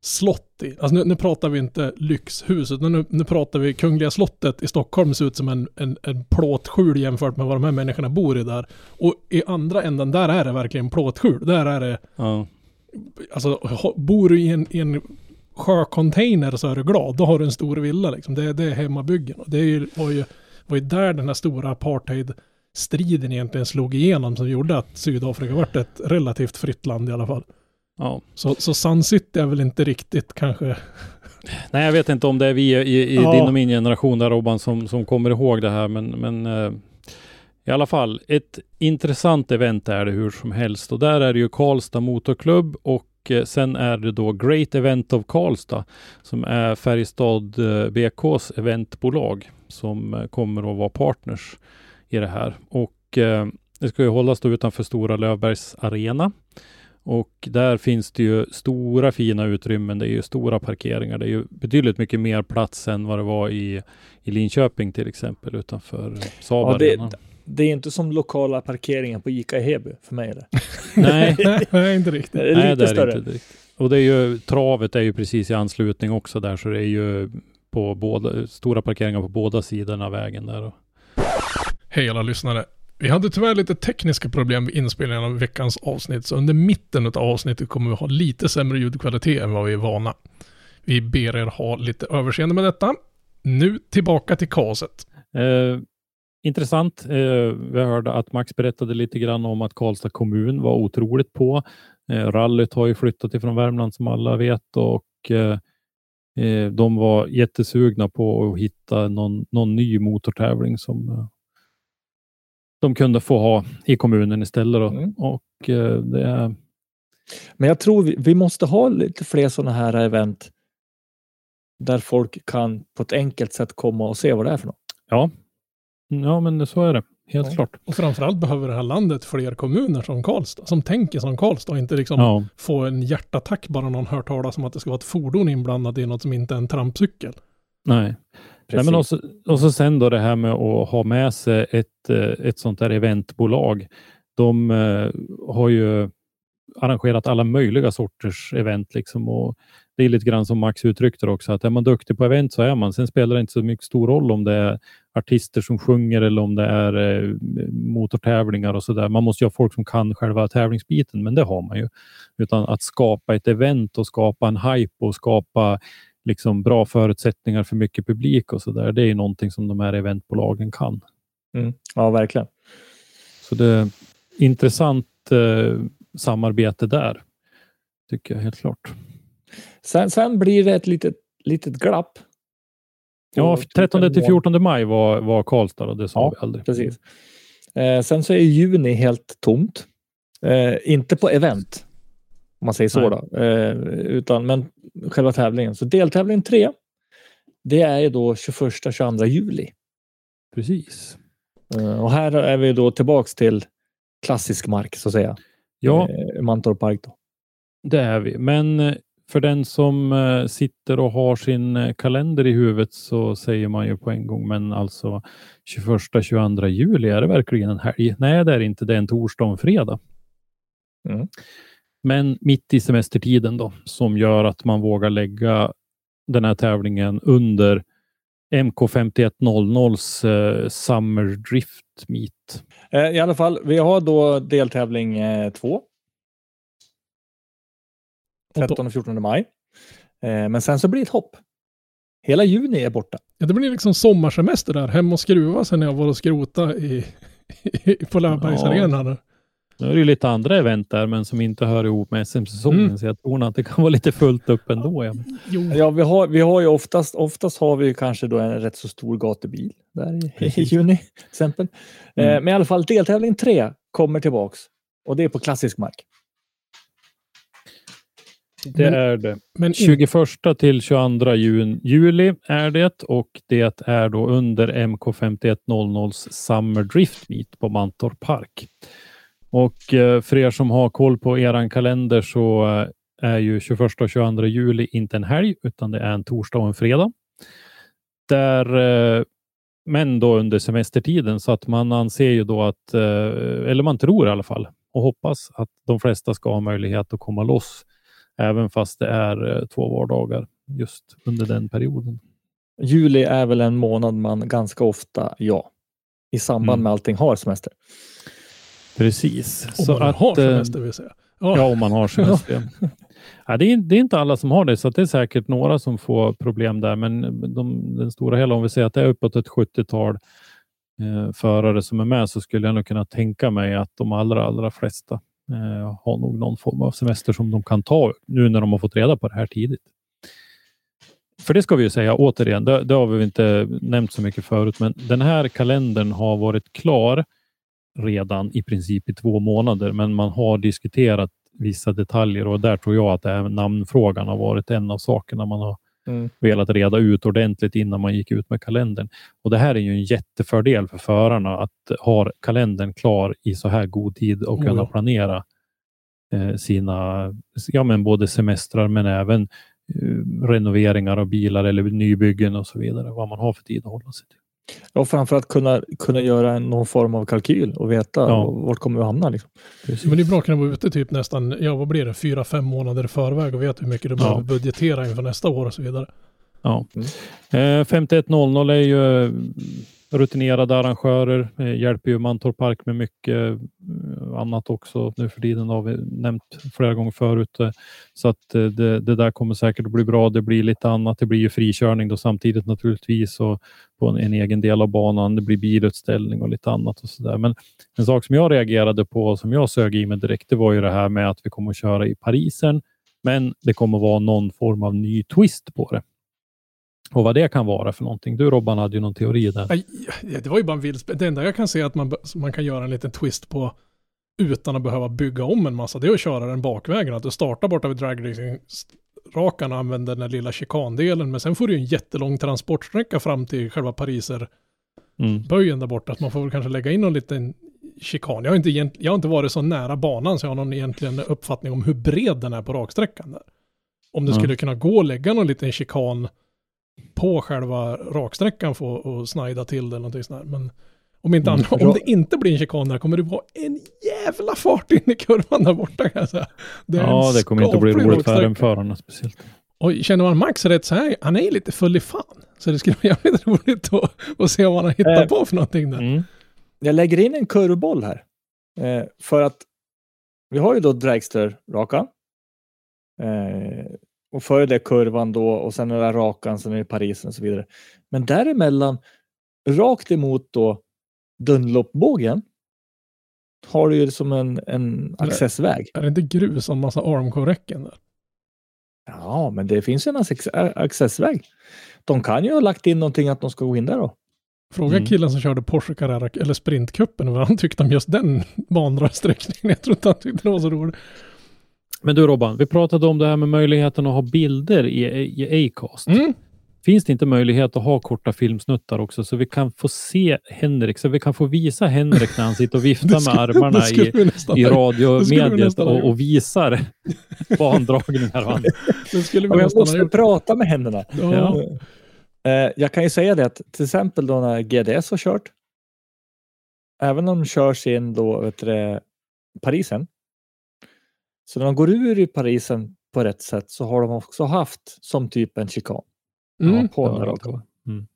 slott i. Alltså nu, nu pratar vi inte lyxhus, utan nu, nu pratar vi Kungliga slottet i Stockholm ser ut som en, en, en plåtskjul jämfört med vad de här människorna bor i där. Och i andra änden, där är det verkligen plåtskjul. Där är det, Ja. Alltså bor du i en, i en sjöcontainer så är du glad. Då har du en stor villa liksom. Det, det är hemmabyggen. Och det är ju, var, ju, var ju där den här stora apartheid-striden egentligen slog igenom som gjorde att Sydafrika vart ett relativt fritt land i alla fall. ja. Så, så Sun City är väl inte riktigt kanske... Nej, jag vet inte om det är vi i, i Ja. din och min generation där Robban som, som kommer ihåg det här, men, men eh, I alla fall, ett intressant event är det hur som helst och där är det ju Karlstad Motorklubb och eh, sen är det då Great Event of Karlstad som är Färjestad eh, BKs eventbolag som eh, kommer att vara partners i det här. Och eh, det ska ju hållas då utanför Stora Lövbergs arena. Och där finns det ju stora fina utrymmen. Det är ju stora parkeringar. Det är ju betydligt mycket mer plats än vad det var i, i Linköping till exempel utanför Saab Ja, det. Det är inte som lokala parkeringen på Ica i Heby för mig. Eller? Nej, Nej, inte riktigt. Det är Nej, lite det är större. inte direkt. Och det är ju, travet är ju precis i anslutning också där, så det är ju på båda, stora parkeringar på båda sidorna av vägen där. Hej alla lyssnare. Vi hade tyvärr lite tekniska problem vid inspelningen av veckans avsnitt, så under mitten av avsnittet kommer vi ha lite sämre ljudkvalitet än vad vi är vana. Vi ber er ha lite överseende med detta. Nu tillbaka till kaset. Eh, intressant. Eh, vi hörde att Max berättade lite grann om att Karlstad kommun var otroligt på. Eh, rallyt har ju flyttat ifrån Värmland som alla vet och eh, eh, de var jättesugna på att hitta någon, någon ny motortävling som eh, de kunde få ha i kommunen istället. Mm. Och eh, det är Men jag tror vi, vi måste ha lite fler sådana här event där folk kan på ett enkelt sätt komma och se vad det är för något. Ja, ja men så är det. Helt Ja. klart. Och framförallt behöver det här landet fler kommuner som Karlstad, som tänker som Karlstad och inte liksom Ja, få en hjärtattack bara någon hör talas om att det ska vara ett fordon inblandat i något som inte är en trampcykel. nej. Nej, men också, och så sen då det här med att ha med sig ett, eh, ett sånt där eventbolag. De eh, har ju arrangerat alla möjliga sorters event. Liksom, och det är lite grann som Max uttryckte också, att är man duktig på event så är man. Sen spelar det inte så mycket stor roll om det är artister som sjunger eller om det är eh, motortävlingar och så där. Man måste ju ha folk som kan själva tävlingsbiten, men det har man ju. Utan att skapa ett event och skapa en hype och skapa liksom bra förutsättningar för mycket publik och så där. Det är någonting som de här eventbolagen kan. Mm. Ja, verkligen. Så det är intressant eh, samarbete där. Tycker jag helt klart. Sen, sen blir det ett litet, litet glapp. Ja, På typ 13 en till månad. 14 maj var, var Karlstad och det sa Ja, vi aldrig. Precis. Eh, sen så är juni helt tomt. Eh, inte på event, om man säger så då, eh, utan men själva tävlingen. Så deltävling 3, det är ju då 21-22 juli. Precis. Eh, och här är vi då tillbaks till klassisk mark så att säga. Ja, Eh, Mantorp Park då. det är vi. Men eh, för den som eh, sitter och har sin eh, kalender i huvudet så säger man ju på en gång, men alltså 21-22 juli, är det verkligen en helg? Nej, det är inte. Det är en torsdag och en fredag. Mm. Men mitt i semestertiden då, som gör att man vågar lägga den här tävlingen under MK5100s eh, Summer Drift Meet. I alla fall, vi har då deltävling 2. Och då- 13 och 14 maj. Eh, men sen så blir det ett hopp. Hela juni är borta. Ja, det blir liksom sommarsemester där, hem och skruva sen när jag var och skrota i, i, på Löfbergsarenan. där. Nu är det ju lite andra event där, men som inte hör ihop med SM-säsongen, Mm. så jag tror att det kan vara lite fullt upp ändå. Ja. Jo, Ja, vi har, vi har ju oftast, oftast har vi ju kanske då en rätt så stor gatubil där i, i juni till exempel. Eh, Mm. men i alla fall deltävling 3 kommer tillbaks och det är på klassisk mark. Det Men- är det. men in, 21 till 22 jun, juli är det och det är då under MK5100s Summer Drift Meet på Mantorp Park. Och eh, för er som har koll på eran kalender så eh, är ju 21 och 22 juli inte en helg utan det är en torsdag och en fredag. Där, eh, men då under semestertiden så att man anser ju då att, eller man tror i alla fall och hoppas att de flesta ska ha möjlighet att komma loss även fast det är eh, två vardagar just under den perioden. Juli är väl en månad man ganska ofta, ja, i samband Mm. med allting har semester. Precis. om man har eh, semester vill säga. Ja, Ja, om man har semester. ja, det, är, det är inte alla som har det, så att det är säkert några som får problem där. Men de, den stora hela, om vi säger att det är uppåt ett 70-tal eh, förare som är med, så skulle jag nog kunna tänka mig att de allra, allra flesta eh, har nog någon form av semester som de kan ta nu när de har fått reda på det här tidigt. För det ska vi ju säga återigen, det, det har vi inte nämnt så mycket förut, men den här kalendern har varit klar redan i princip i två månader, men man har diskuterat vissa detaljer och där tror jag att det här namnfrågan har varit en av sakerna man har Mm. velat reda ut ordentligt innan man gick ut med kalendern. Och Det här är ju en jättefördel för förarna att ha kalendern klar i så här god tid och Oh, kunna ja. planera eh, sina, ja men både semestrar men även eh, renoveringar av bilar eller nybyggen och så vidare. Vad man har för tid att hålla sig till. Ja, framförallt kunna, kunna göra en- någon form av kalkyl och veta Ja. vart kommer vi hamna. Liksom. Men det är bra att kunna vara ute typ nästan, ja vad blir det, fyra, fem månader i förväg och veta hur mycket du Ja. behöver budgetera inför nästa år och så vidare. Ja. Mm. Eh, 5100 är ju rutinerade arrangörer, eh, hjälper ju Mantorp Park med mycket eh, annat också nu för tiden har vi nämnt flera gånger förut. Eh, så att eh, det, det där kommer säkert att bli bra. Det blir lite annat. Det blir ju frikörning då samtidigt naturligtvis och på en, en egen del av banan. Det blir bilutställning och lite annat och så där. Men en sak som jag reagerade på som jag sög i mig direkt, det var ju det här med att vi kommer att köra i Parisen. Men det kommer att vara någon form av ny twist på det. Och vad det kan vara för någonting. Du Robban hade ju någon teori där. Ja, det var ju bara en vild Det enda jag kan se att man, man kan göra en liten twist på utan att behöva bygga om en massa, det är att köra den bakvägen. Att du startar borta vid dragracing-rakan och använder den lilla chikandelen, men sen får du ju en jättelång transportsträcka fram till själva Pariser Mm. där borta. Så man får väl kanske lägga in någon liten chikan. Jag har, inte, jag har inte varit så nära banan så jag har någon egentligen uppfattning om hur bred den är på raksträckan. Där. Om det Ja. skulle kunna gå att lägga någon liten chikan på själva raksträckan för att snida till det eller någonting sånt där. Men om, inte Mm. annat, om det inte blir en chikan där kommer det vara en jävla fart in i kurvan där borta kan jag säga. Det Ja, det kommer inte att bli roligt för raksträcka. en förarna speciellt. Och känner man Max rätt så här, han är ju lite full i fan. Så det skulle vara jävligt roligt att, att se vad han har hittat Eh, på för någonting där. Mm. Jag lägger in en kurvboll här. Eh, för att vi har ju då dragster-rakan. Eh, och före det kurvan då och sen är det rakan, sen är det Parisen och så vidare. Men däremellan, rakt emot då Dunlop-bågen, har du ju som en, en accessväg. Är det inte grus och en massa armcore-räcken där? Ja, men det finns ju en acce- accessväg. De kan ju ha lagt in någonting att de ska gå in där då. Fråga Mm. killen som körde Porsche Carrera eller Sprintcupen vad han tyckte om just den bandrasträckningen. Jag tror inte han tyckte det var så roligt. Men du Robban, vi pratade om det här med möjligheten att ha bilder i, i Acast. Mm. Finns det inte möjlighet att ha korta filmsnuttar också så vi kan få se Henrik, så vi kan få visa Henrik när han sitter och viftar med armarna i, i radiomediet och, och visar bandragningar och annat. Det skulle vi Och jag måste gjort. prata med händerna. Ja. Eh, jag kan ju säga det att till exempel då när GDS har kört. Även om de kör sin då, vet du, det, Parisen. Så när de går ur i Parisen på rätt sätt så har de också haft som typ en chikan. Mm. på Ja, rakan. mm.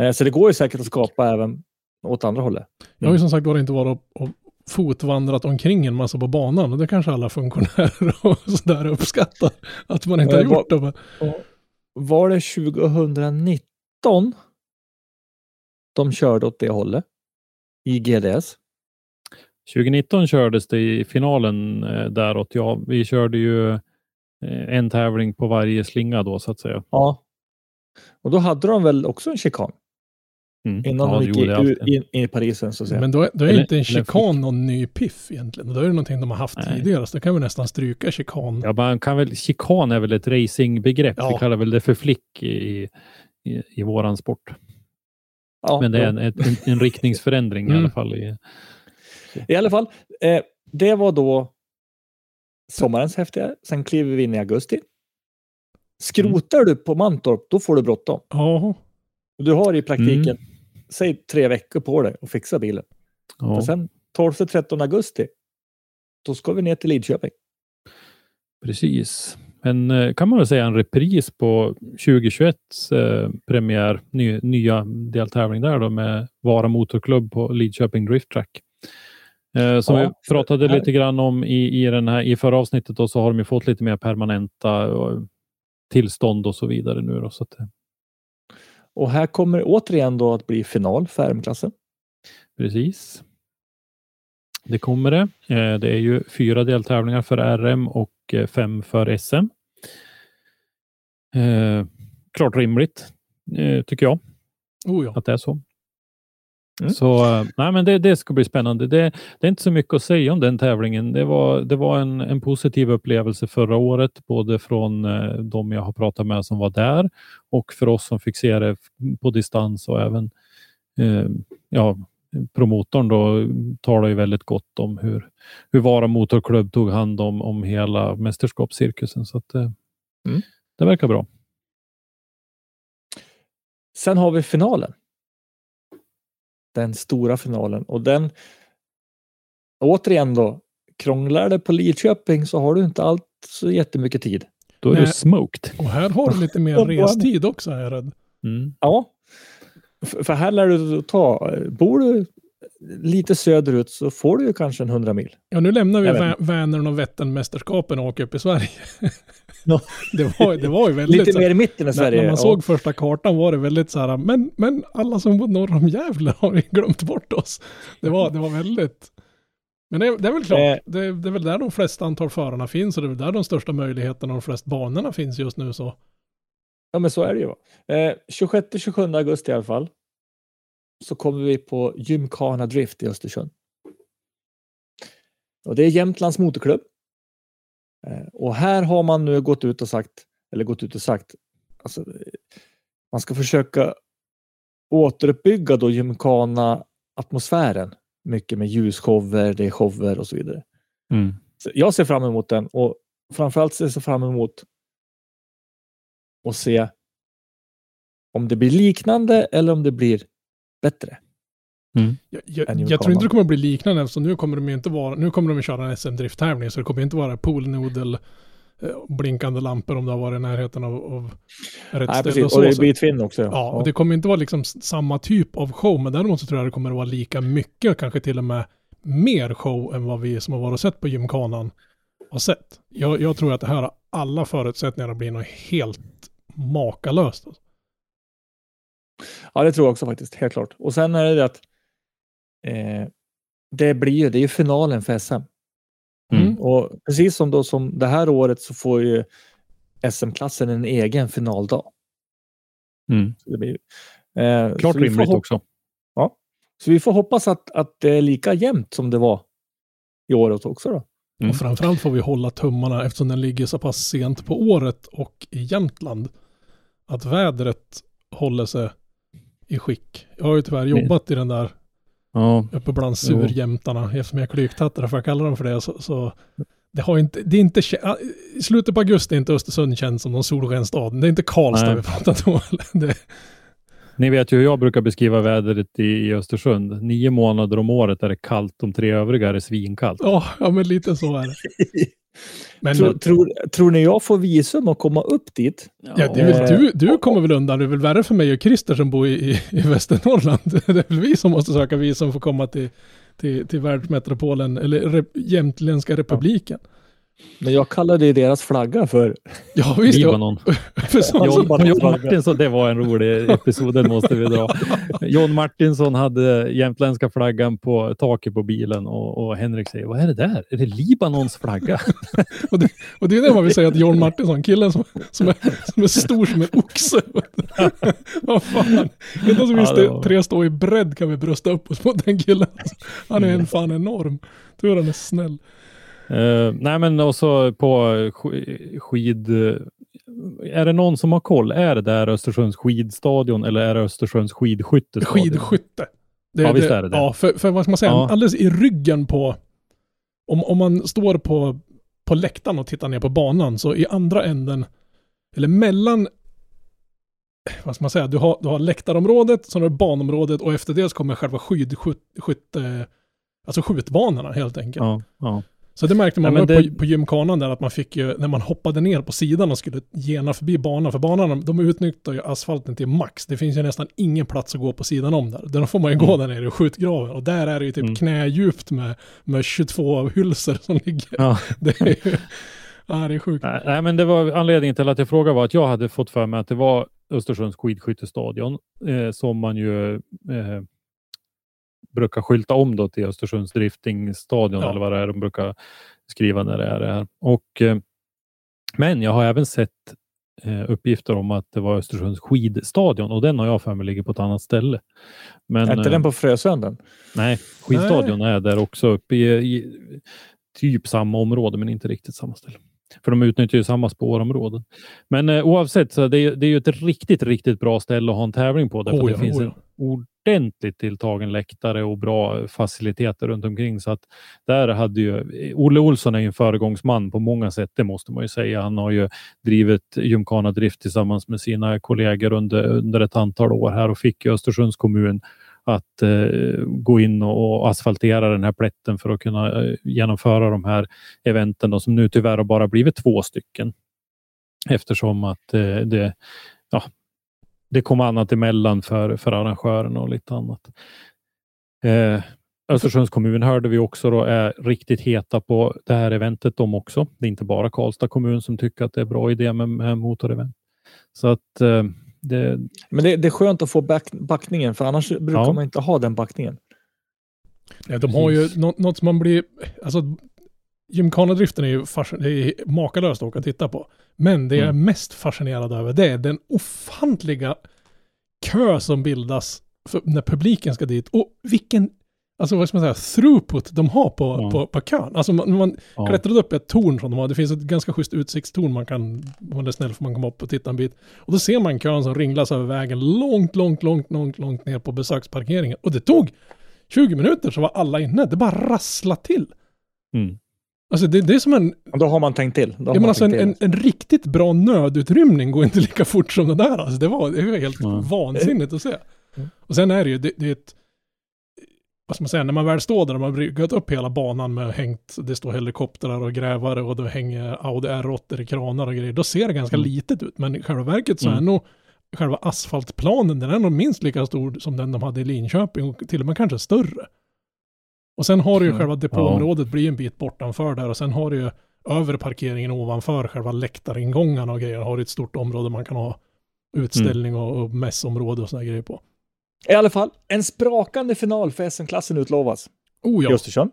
Eh, så det går ju säkert att skapa även åt andra hållet. Jag har ju som sagt var inte varit och, fotvandrat omkring en massa på banan och det kanske alla funktionärer och sådär uppskattar. Att man inte har Eh, gjort det. Men, Var det 2019 de körde åt det hållet? I GDS? 2019 kördes det i finalen eh, däråt. Ja, vi körde ju eh, en tävling på varje slinga då så att säga. Ja. Och då hade de väl också en chikan? Mm. Innan ja, de gick i, in, in i Parisen så att säga. men då, är- då är Eller- inte en chikan någon ny piff egentligen. Då är det någonting de har haft Nej. tidigare. Så då kan vi nästan stryka chikan. Ja, man kan väl, chikan är väl ett racingbegrepp. Ja. Vi kallar väl det för flick i, i, i våran sport. ja, Men det är en, en, en riktningsförändring i Mm. alla fall. I, I alla fall, eh, det var då sommarens häftiga. Sen kliver vi in i augusti. Skrotar du på Mantorp, då får du bråttom. Ja, Du har i praktiken, Mm. säg tre veckor på dig att fixa bilen. Och sen 12-13 augusti, då ska vi ner till Lidköping. precis. Men eh, kan man väl säga en repris på 2021 eh, premiär, ny, nya deltävling där då med Vara Motorklubb på Lidköping Drift Track. Eh, som Ja, vi pratade lite grann om i, i, den här, i förra avsnittet då, så har de ju fått lite mer permanenta eh, tillstånd och så vidare nu. Då, så att, eh, Och här kommer återigen då att bli final för RM-klassen. Precis. Det kommer det. Eh, Det är ju fyra deltävlingar för RM och fem för SM. Eh, klart rimligt, eh, tycker jag, oh ja. att det är så. Mm. Så nej, men det, det ska bli spännande. Det, det är inte så mycket att säga om den tävlingen. Det var, det var en, en positiv upplevelse förra året, både från eh, de jag har pratat med som var där och för oss som fick se det på distans och även eh, ja, promotorn då talar ju väldigt gott om hur, hur Vara Motorklubb tog hand om, om hela mästerskapscirkusen. Så att, eh, Mm. det verkar bra. Sen har vi finalen. Den stora finalen och den. Återigen då. Krånglar det på Lidköping så har du inte allt så jättemycket tid. Då är Nej. du smoked. Och här har du lite mer restid också är jag rädd. Mm. Ja, för, för här lär du ta. Bor du lite söderut så får du ju kanske en 100 mil. Ja, nu lämnar vi Vänern och Vätternmästerskapen och åker upp i Sverige. Det, var, det var ju väldigt... Lite mer i mitten när, Sverige. när man såg första kartan var det väldigt så här, men, men alla som bor norr om Gävle har ju glömt bort oss. Det var, det var väldigt... Men det, det är väl klart, Eh. det, det är väl där de flesta antal förarna finns och det är väl där de största möjligheterna och de flesta banorna finns just nu så. Ja, men så är det ju. Eh, 26-27 augusti i alla fall. Så kommer vi på Gymkhana Drift i Östersund. Och det är Jämtlands motorklubb. Eh, och här har man nu gått ut och sagt, eller gått ut och sagt, alltså, eh, man ska försöka återuppbygga då Gymkhana atmosfären. Mycket med ljusshower, det är shower och så vidare. Mm. Så jag ser fram emot den och framförallt ser jag fram emot att se om det blir liknande eller om det blir bättre. Jag, jag, jag Gymkhana. tror inte det kommer att bli liknande eftersom nu kommer de ju inte vara, nu kommer de att köra en SM-drifttävling så det kommer inte vara poolnodel eh, blinkande lampor om det har varit i närheten av, av rätt Nej, ställe och Och så. det så blir Twin också. Ja, och det kommer inte vara liksom samma typ av show, men däremot så tror jag det kommer att vara lika mycket, kanske till och med mer show än vad vi som har varit och sett på gymkanan har sett. Jag, jag tror att det här har alla förutsättningar att bli något helt makalöst. alltså. Ja, det tror jag också faktiskt. Helt klart. Och sen är det det att eh, det blir ju, det är ju finalen för SM. Mm. Och precis som då som det här året så får ju SM-klassen en egen finaldag. Mm. Det blir, eh, Klart rimligt också. Så vi får hoppas att, att det är lika jämnt som det var i året också då. Mm. Och framförallt får vi hålla tummarna eftersom den ligger så pass sent på året och i Jämtland. Att vädret håller sig i skick. Jag har ju tyvärr jobbat i den där Ja, uppe bland Jo. surjämtarna, eftersom jag är klyktattare för jag kallar dem för det, så, så det har inte, det är inte, i slutet på augusti är inte Östersund känd som någon solskenstad. Det är inte Karlstad Nej. vi pratar om. Det, ni vet ju hur jag brukar beskriva vädret i, i Östersund. Nio månader om året är det kallt, de tre övriga är det svinkallt. ja, ja, men lite så är det. Men Tror, tror, tror ni jag får visum att komma upp dit? ja, det är väl, Eh, du, du kommer väl undan, det är väl värre för mig och Christer som bor i, i, i Västernorrland. Det är väl vi som måste söka visum för att komma till, till, till världsmetropolen, eller rep, Jämtländska republiken. Men jag kallade ju deras flagga för... Ja, visst. Ja, Libanon. för Ja. John, John Martinsson, det var en rolig episod, den måste vi dra. John Martinsson hade jämtländska flaggan på taket på bilen och, och Henrik säger, vad är det där? Är det Libanons flagga? Och det, och det är det man vill säga till John Martinsson, killen som, som, är, som är stor som en oxe. Vad fan. Inte som Ja, visst det var- tre stå i bredd kan vi brösta upp oss mot den killen. Han är en fan enorm. Tur han är snäll. Eh, nej, men också på sk- skid... Är det någon som har koll? Är det där Östersunds skidstadion eller är det Östersunds skidskyttestadion? Skidskytte. Det, Ja, visst är det det. Ja, för, för vad ska man säga, Ja. alldeles i ryggen på, om, om man står på, på läktaren och tittar ner på banan, så i andra änden, eller mellan, vad ska man säga, du har, du har läktarområdet, sen har du banområdet och efter det så kommer själva skidskytte, alltså skjutbanorna helt enkelt. Ja, ja. Så det märkte man Ja, det- på, på gymkanan där att man fick ju, när man hoppade ner på sidan och skulle gena förbi banan, för banan de utnyttjar ju asfalten till max. Det finns ju nästan ingen plats att gå på sidan om där. Där får man ju gå Mm. där nere i skjutgraven och där är det ju typ Mm. knädjupt med, med 22 hylsor som ligger. ja. Det är ju, ja det är sjukt. Nej, men det var anledningen till att jag frågade var att jag hade fått för mig att det var Östersunds skidskyttestadion eh, som man ju eh, brukar skylta om då till Östersunds driftingstadion Ja. eller vad det är de brukar skriva när det är det här. Och, eh, men jag har även sett eh, uppgifter om att det var Östersunds skidstadion och den har jag för mig ligger på ett annat ställe. Men, är inte eh, den på Frösön? Nej, skidstadion är där också uppe i, i typ samma område men inte riktigt samma ställe. För de utnyttjar ju samma spårområden. Men eh, oavsett, så det, är- det är ju ett riktigt, riktigt bra ställe att ha en tävling på. Därför Oh ja, det finns oh en ordentligt tilltagen läktare och bra faciliteter runt omkring. Så att där hade ju, Olle Olsson är ju en föregångsman på många sätt, det måste man ju säga. Han har ju drivit Gymkhana Drift tillsammans med sina kollegor under, under ett antal år här och fick Östersunds kommun att eh, gå in och, och asfaltera den här plätten för att kunna eh, genomföra de här eventen då, som nu tyvärr har bara blivit två stycken. Eftersom att eh, det, ja, det kom annat emellan för, för arrangören och lite annat. Eh, Östersunds kommun hörde vi också då är riktigt heta på det här eventet de också. Det är inte bara Karlstad kommun som tycker att det är bra idé med, med motorevent. Så att eh, det, Men det, det är skönt att få back, backningen, för annars brukar Ja. man inte ha den backningen. Nej, de har ju Precis. nå- något som man blir, alltså gymkanadriften är ju fascin- det är makalöst att åka och titta på. Men det jag är Mm. mest fascinerad över det är den ofantliga kö som bildas för när publiken ska dit. Och vilken, alltså vad ska man säga, throughput de har på, Ja. på, på kön. Alltså man, man ja. klättrade upp ett torn som de har. Det finns ett ganska schysst utsiktstorn man kan, om man är snäll får man komma upp och titta en bit. Och då ser man kön som ringlas över vägen långt, långt, långt, långt, långt ner på besöksparkeringen. Och det tog 20 minuter så var alla inne. Det bara rassla till. Mm. Alltså det, det är som en, Och Då har man tänkt till. Då menar man alltså en, tänkt en, till. en riktigt bra nödutrymning går inte lika fort som det där. Alltså det var, det var helt Ja. vansinnigt att se. Mm. Och sen är det ju, det, det är ett, vad ska man säga, när man väl står där och man har byggt upp hela banan med hängt, det står helikoptrar och grävare och det hänger Audi R8 i kranar och grejer, då ser det ganska Mm. litet ut. Men i själva verket så är Mm. nog själva asfaltplanen, den är nog minst lika stor som den de hade i Linköping och till och med kanske större. Och sen har du ju Mm. själva depåområdet blir en bit bortanför där och sen har du ju över parkeringen ovanför själva läktaringångarna och grejer har du ett stort område man kan ha utställning och, och mässområde och sådana grejer på. I alla fall, en sprakande final för SM-klassen utlovas Oh i ja, Östersund.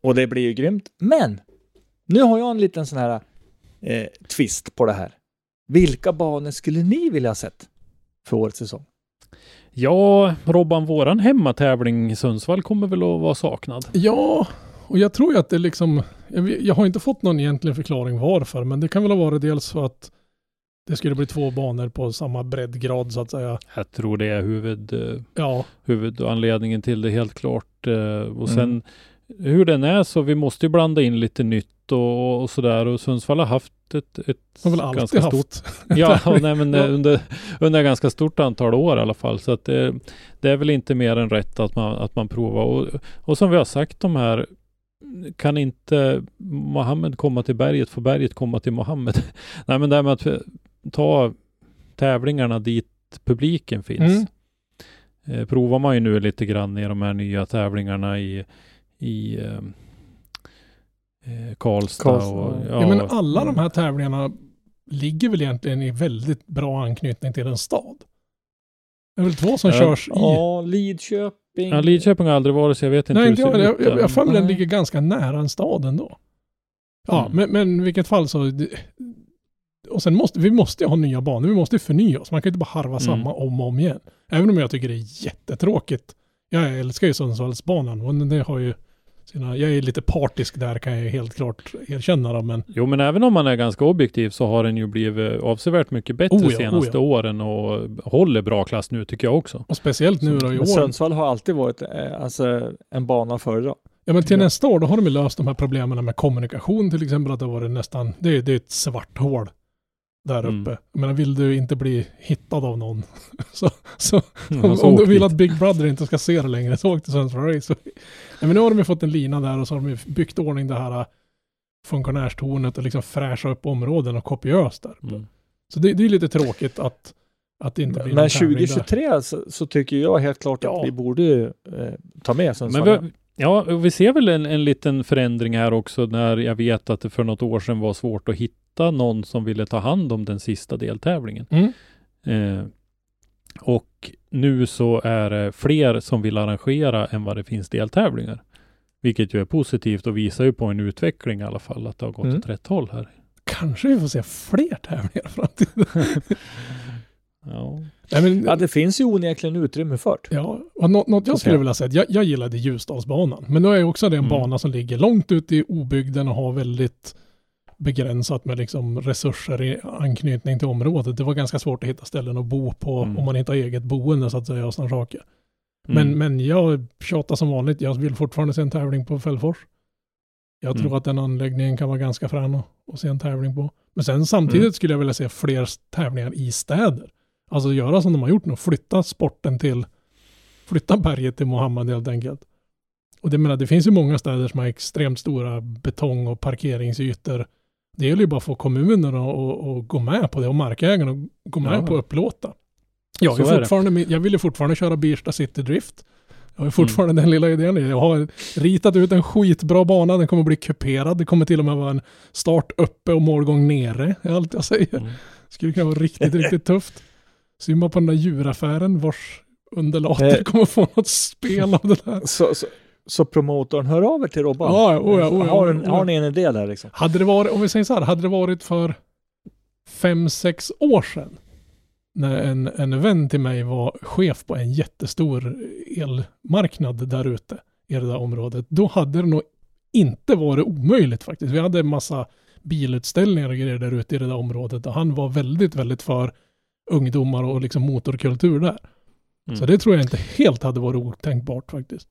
Och det blir ju grymt. Men nu har jag en liten sån här eh, twist på det här. Vilka banor skulle ni vilja ha sett för årets säsong? Ja, Robban, våran hemmatävling i Sundsvall kommer väl att vara saknad. ja, och jag tror ju att det liksom, jag, jag har inte fått någon egentlig förklaring varför, men det kan väl ha varit dels för att det skulle bli två banor på samma breddgrad så att säga. Jag tror det är huvud, eh, Ja, huvudanledningen till det helt klart. Eh, Och Mm. Hur den är så vi måste ju blanda in lite nytt och, och sådär. Och Sundsvall har haft ett, ett ganska haft. stort Ja, nej, men eh, under, under ganska stort antal år i alla fall. Så att det, det är väl inte mer än rätt att man, att man provar. Och, och som vi har sagt de här kan inte Mohammed komma till berget, får berget komma till Mohammed. nej, men det här med att eh, ta tävlingarna dit publiken finns. Mm. Eh, provar man ju nu lite grann i de här nya tävlingarna i, i eh, eh, Karlstad. Karlstad, Och, ja. Ja, men alla de här tävlingarna ligger väl egentligen i väldigt bra anknytning till en stad. Det är väl två som Ja, körs i. Ja, Lidköping. Ja, Lidköping har aldrig varit så jag vet inte Nej, hur inte det jag. ser Jag, ut jag, jag för mig den ligger ganska nära en stad ändå. Ja, Mm. men, men i vilket fall så. det- Och sen måste vi måste ju ha nya banor. Vi måste ju förnya oss. Man kan ju inte bara harva Mm. samma om och om igen. Även om jag tycker det är jättetråkigt. Jag älskar ju Sundsvallsbanan. Och det har ju sina, jag är lite partisk där kan jag helt klart erkänna det, men Jo, men även om man är ganska objektiv så har den ju blivit avsevärt mycket bättre Oh ja, senaste oh åren och håller bra klass nu tycker jag också. och speciellt nu då i år. Sundsvall har alltid varit eh, alltså, en bana att föredra. Ja men till Ja. nästa år då har de ju löst de här problemen med kommunikation till exempel att det har varit nästan, det, är- det är ett svart hål där Mm. uppe. Jag menar vill du inte bli hittad av någon så, så om, Så om du vill dit. att Big Brother inte ska se det längre så åk till Sundsvall Race. Men nu har de ju fått en lina där och så har de byggt ordning det här äh, funktionärstornet och liksom fräscha upp områden och kopiöst där. Mm. Så det, det är lite tråkigt att, att det inte blir Men någon tävling där. 2023 så, så tycker jag helt klart Ja. att vi borde eh, ta med Sundsvall. Men vi, ja, vi ser väl en, en liten förändring här också när jag vet att det för något år sedan var svårt att hitta någon som ville ta hand om den sista deltävlingen. Mm. Eh, och nu så är det fler som vill arrangera än vad det finns deltävlingar. Vilket ju är positivt och visar ju på en utveckling i alla fall, att det har gått Mm. åt rätt håll här. kanske vi får se fler tävlingar i framtiden. Ja. Nej, men, Ja, det finns ju onekligen utrymme för det. Ja, och något, något jag skulle vilja säga, jag, jag gillade Ljusdalsbanan, men då är också det en Mm. bana som ligger långt ute i obygden och har väldigt begränsat med liksom resurser i anknytning till området. Det var ganska svårt att hitta ställen att bo på Mm. om man inte har eget boende så att säga och sådana saker. Mm. Men, men jag tjatar som vanligt, jag vill fortfarande se en tävling på Fällfors. Jag tror Mm. att den anläggningen kan vara ganska frän att, att se en tävling på. Men sen samtidigt Mm. skulle jag vilja se fler tävlingar i städer. Alltså göra som de har gjort nu, flytta sporten till, flytta berget till Mohammed helt enkelt. Och det menar, det finns ju många städer som har extremt stora betong och parkeringsytor. Det gäller ju bara att få kommunerna att- att att gå med på det och markägarna att gå med Ja. på att upplåta. Jag, är fortfarande, jag vill ju fortfarande köra Birsta City Drift. Jag har ju Mm. fortfarande den lilla idén. Jag har ritat ut en skitbra bana. Den kommer bli kuperad. Det kommer till och med vara en start uppe och målgång nere. Är allt jag säger. Mm. Skulle kunna vara riktigt, riktigt tufft. Simma på den där djuraffären vars underlater Eh. kommer få något spel av det där. Så, så, så promotorn, hör av er till Robban. Ja, oh ja, oh ja, har, oh en, ja. har ni en idé där liksom? Hade det varit, om vi säger så här, hade det varit för fem, sex år sedan när en, en vän till mig var chef på en jättestor elmarknad där ute i det där området, då hade det nog inte varit omöjligt faktiskt. Vi hade en massa bilutställningar och grejer där ute i det där området och han var väldigt, väldigt för ungdomar och liksom motorkultur där. Mm. Så det tror jag inte helt hade varit otänkbart faktiskt.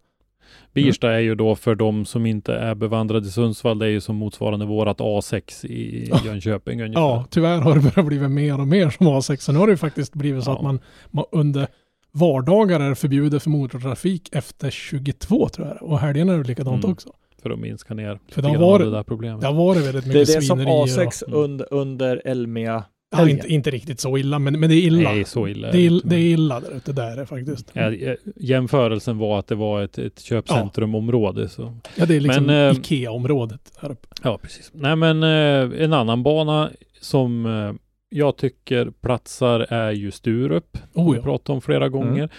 Birsta är ju då för de som inte är bevandrade i Sundsvall, det är ju som motsvarande vårat A6 i. Jönköping ungefär. Ja, tyvärr har det börjat bli mer och mer som A6. Så nu har det ju faktiskt blivit så Ja. att man, man under vardagar är förbjudet för motortrafik efter 22 tror jag Och helgerna är det likadant Mm. också. För att minska ner För det varit- det där problemet. Det har varit väldigt Det mycket är det som svinerier. A6 och, Mm. under, under Elmia. Ja, inte, inte riktigt så illa, men, men det är illa. Nej, så illa det, är, inte, det är illa där ute, där är faktiskt. Ja, ja, jämförelsen var att det var ett, ett köpcentrumområde. Så. Ja, det är liksom Men, eh, Ikea-området här uppe. Ja, precis. Nej, men eh, en annan bana som eh, jag tycker platsar är ju Sturup. Oh, Vi ja. pratat om flera gånger.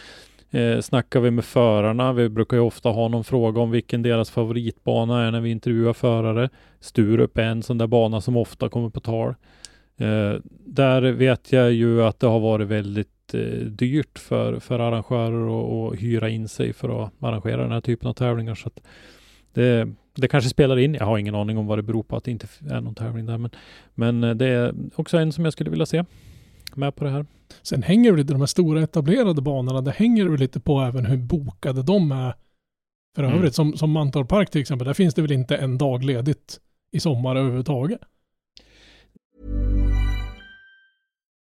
Eh, snackar vi med förarna, vi brukar ju ofta ha någon fråga om vilken deras favoritbana är när vi intervjuar förare. Sturup är en sån där bana som ofta kommer på tal. Eh, där vet jag ju att det har varit väldigt eh, dyrt för, för arrangörer att hyra in sig för att arrangera den här typen av tävlingar. Så att det, det kanske spelar in. Jag har ingen aning om vad det beror på att det inte är någon tävling där. Men, men eh, det är också en som jag skulle vilja se med på det här. Sen hänger det lite, de här stora etablerade banorna, det hänger det lite på även hur bokade de är för Mm. övrigt. Som, som Mantorp Park till exempel, där finns det väl inte en dag ledigt i sommar överhuvudtaget.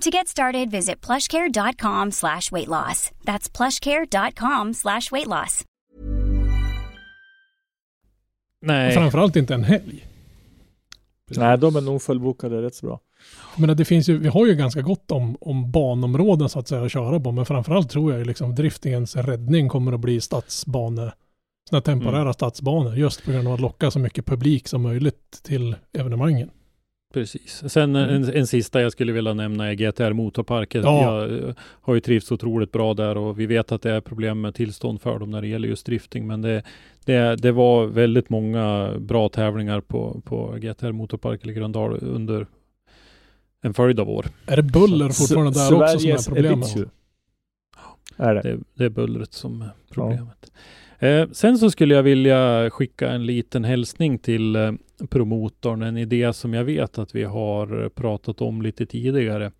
To get started, visit plushcare.com slash weight loss. That's plushcare.com slash weight loss. Nej, Framförallt inte en helg. Nej, de är nog fullbokade rätt så bra. Menar, det finns ju, vi har ju ganska gott om, om banområden så att säga att köra på, men framförallt tror jag ju liksom driftingens räddning kommer att bli stadsbane, sådana temporära Mm. stadsbanor, just på grund av att locka så mycket publik som möjligt till evenemangen. Precis. Sen en, en sista jag skulle vilja nämna är GTR Motorparken. Ja. Jag eh, har ju trivts otroligt bra där och vi vet att det är problem med tillstånd för dem när det gäller just drifting. Men det, det, det var väldigt många bra tävlingar på, på GTR Motorpark eller Gröndal under en följd av år. Är det buller fortfarande där också som är Sveriges problemet? Ebitsu. Är det. Det, det är bullret som är problemet. Eh, sen så skulle jag vilja skicka en liten hälsning till eh, promotorn, en idé som jag vet att vi har pratat om lite tidigare.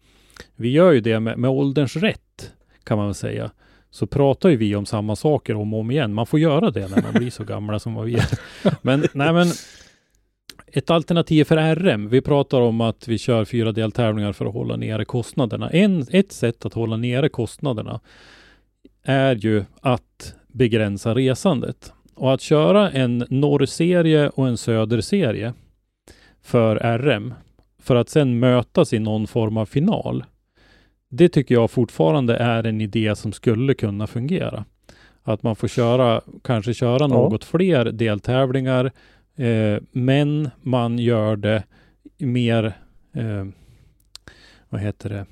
Vi gör ju det med, med ålderns rätt. kan man väl säga, så pratar ju vi om samma saker om och om igen. Man får göra det när man blir så gamla som vad vi är. Men, nej men, ett alternativ för RM. Vi pratar om att vi kör fyra deltävlingar för att hålla nere kostnaderna. En, ett sätt att hålla nere kostnaderna är ju att begränsa resandet. Och att köra en norrserie och en söderserie för RM för att sedan mötas i någon form av final. Det tycker jag fortfarande är en idé som skulle kunna fungera. Att man får köra, kanske köra Ja. något fler deltävlingar, eh, men man gör det mer, eh, vad heter det,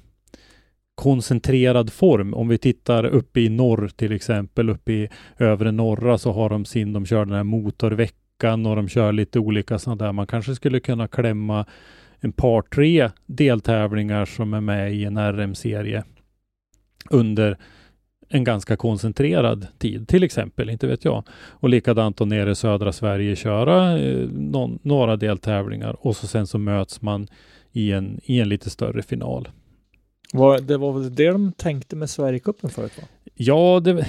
koncentrerad form. Om vi tittar uppe i norr till exempel, uppe i övre norra så har de sin, de kör den här motorveckan och de kör lite olika sådana där. Man kanske skulle kunna klämma en par tre deltävlingar som är med i en RM-serie under en ganska koncentrerad tid, till exempel, inte vet jag. Och likadant då nere i södra Sverige köra eh, någon, några deltävlingar och så sen så möts man i en, i en lite större final. Var, det var väl det de tänkte med Sverigecupen förut va? Ja, det,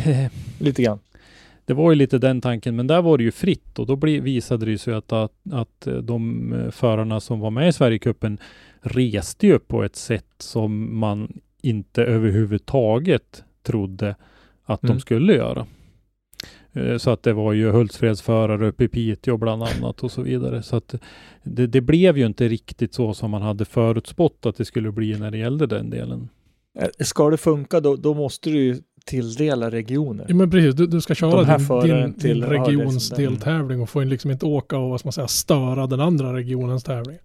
Lite grann. Det var ju lite den tanken, men där var det ju fritt och då bli, visade det sig att, att, att de eh, förarna som var med i Sverigecupen reste ju på ett sätt som man inte överhuvudtaget trodde att Mm. de skulle göra. Eh, Så att det var ju Hultsfredsförare uppe i Piteå bland annat och så vidare. Så att det, det blev ju inte riktigt så som man hade förutspått att det skulle bli när det gällde den delen. Eh, Ska det funka då, då måste du ju tilldela regioner. Ja, men precis, du, du ska köra din, din, regions deltävling och får liksom inte åka och vad ska man säga, störa den andra regionens tävling.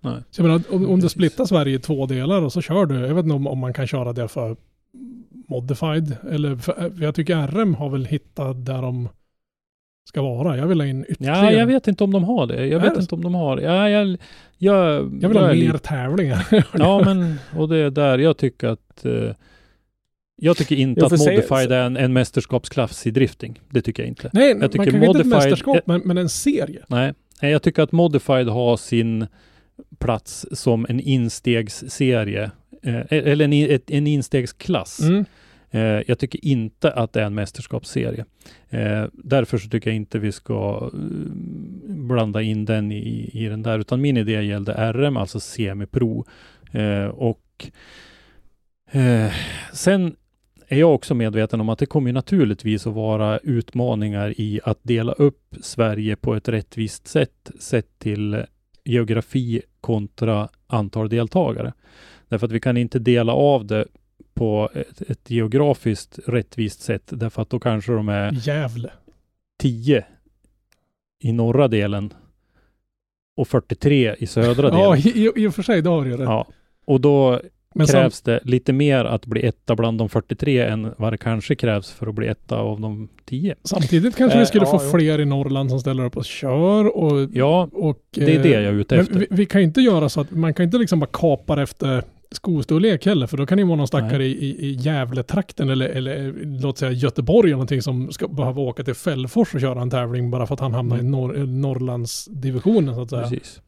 Nej. Så jag menar, om, om du splittar Sverige i två delar och så kör du, jag vet inte om, om man kan köra det för modified, eller för, jag tycker RM har väl hittat där de ska vara. Jag vill ha in ytterligare. Ja, jag vet inte om de har det. Jag Är vet det inte om de har. Ja, jag, jag, Jag vill ha jag är mer tävlingar. Ja, men och det är där jag tycker att eh, jag tycker inte Ja, att Modified är en, en mästerskapsklass i drifting. Det tycker jag inte. Nej, Jag man tycker kanske inte ett modified- mästerskap, men, men en serie. Nej, Nej, jag tycker att Modified har sin plats som en instegsserie. Eh, eller en, ett, en instegsklass. Mm. Eh, jag tycker inte att det är en mästerskapsserie. Eh, därför så tycker jag inte vi ska eh, blanda in den i, i den där, utan min idé gällde RM, alltså semipro. Eh, och eh, sen är jag också medveten om att det kommer naturligtvis att vara utmaningar i att dela upp Sverige på ett rättvist sätt, sett till geografi kontra antal deltagare. Därför att vi kan inte dela av det på ett, ett geografiskt rättvist sätt, därför att då kanske de är Gävle. 10 i norra delen och 43 i södra Ja, delen. i, i, i och för sig, det har du ju rätt. Ja, och då men krävs det lite mer att bli etta bland de 43 än vad det kanske krävs för att bli etta av de 10. samtidigt kanske vi Eh, skulle ja, få jo. fler i Norrland som ställer upp och kör. Och, Ja, och, det är eh, det jag är ute efter. vi, vi kan inte göra så att man kan inte liksom bara kapa efter skostorlek heller, för då kan det ju vara någon stackare i, i, i Gävletrakten eller, eller låt säga Göteborg eller någonting som ska behöva åka till Fällfors och köra en tävling bara för att han hamnar i norr, eh, Norrlandsdivisionen så att säga. Precis.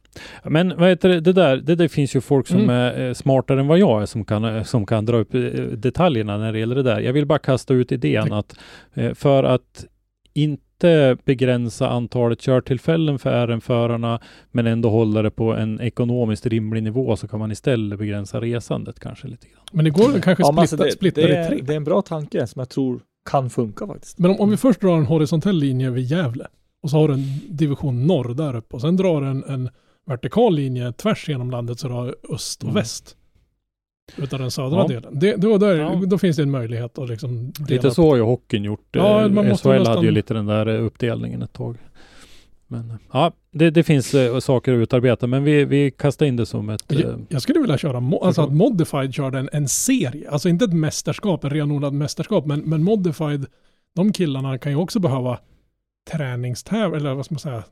Men vad heter det, det där, det där finns ju folk som Mm. är eh, smartare än vad jag är som kan, eh, som kan dra upp eh, detaljerna när det gäller det där. Jag vill bara kasta ut idén Tack. att för att inte begränsa antalet körtillfällen för RM-förarna men ändå hålla det på en ekonomiskt rimlig nivå så kan man istället begränsa resandet kanske lite grann. Men det går väl kanske Ja, men splitta, alltså splitta det, det, det, i tre. är, det är en bra tanke som jag tror kan funka faktiskt. Men om, om vi först drar en horisontell linje vid Gävle och så har du en division norr där uppe och sen drar du en, en vertikal linje tvärs genom landet så du har öst och Mm. väst. Utav den södra Ja. delen. Det, då, då, är, Ja. då finns det en möjlighet att liksom Lite så har ju hockeyn gjort. Ja, man måste SHL nästan- hade ju lite den där uppdelningen ett tag. Men ja, det, det finns eh, saker att utarbeta, men vi, vi kastar in det som ett... eh, Jag, jag skulle vilja köra, mo- alltså att Modified körde en, en serie. Alltså inte ett mästerskap, en renodlad mästerskap, men, men Modified, de killarna kan ju också behöva träningstäv, eller vad ska man säga,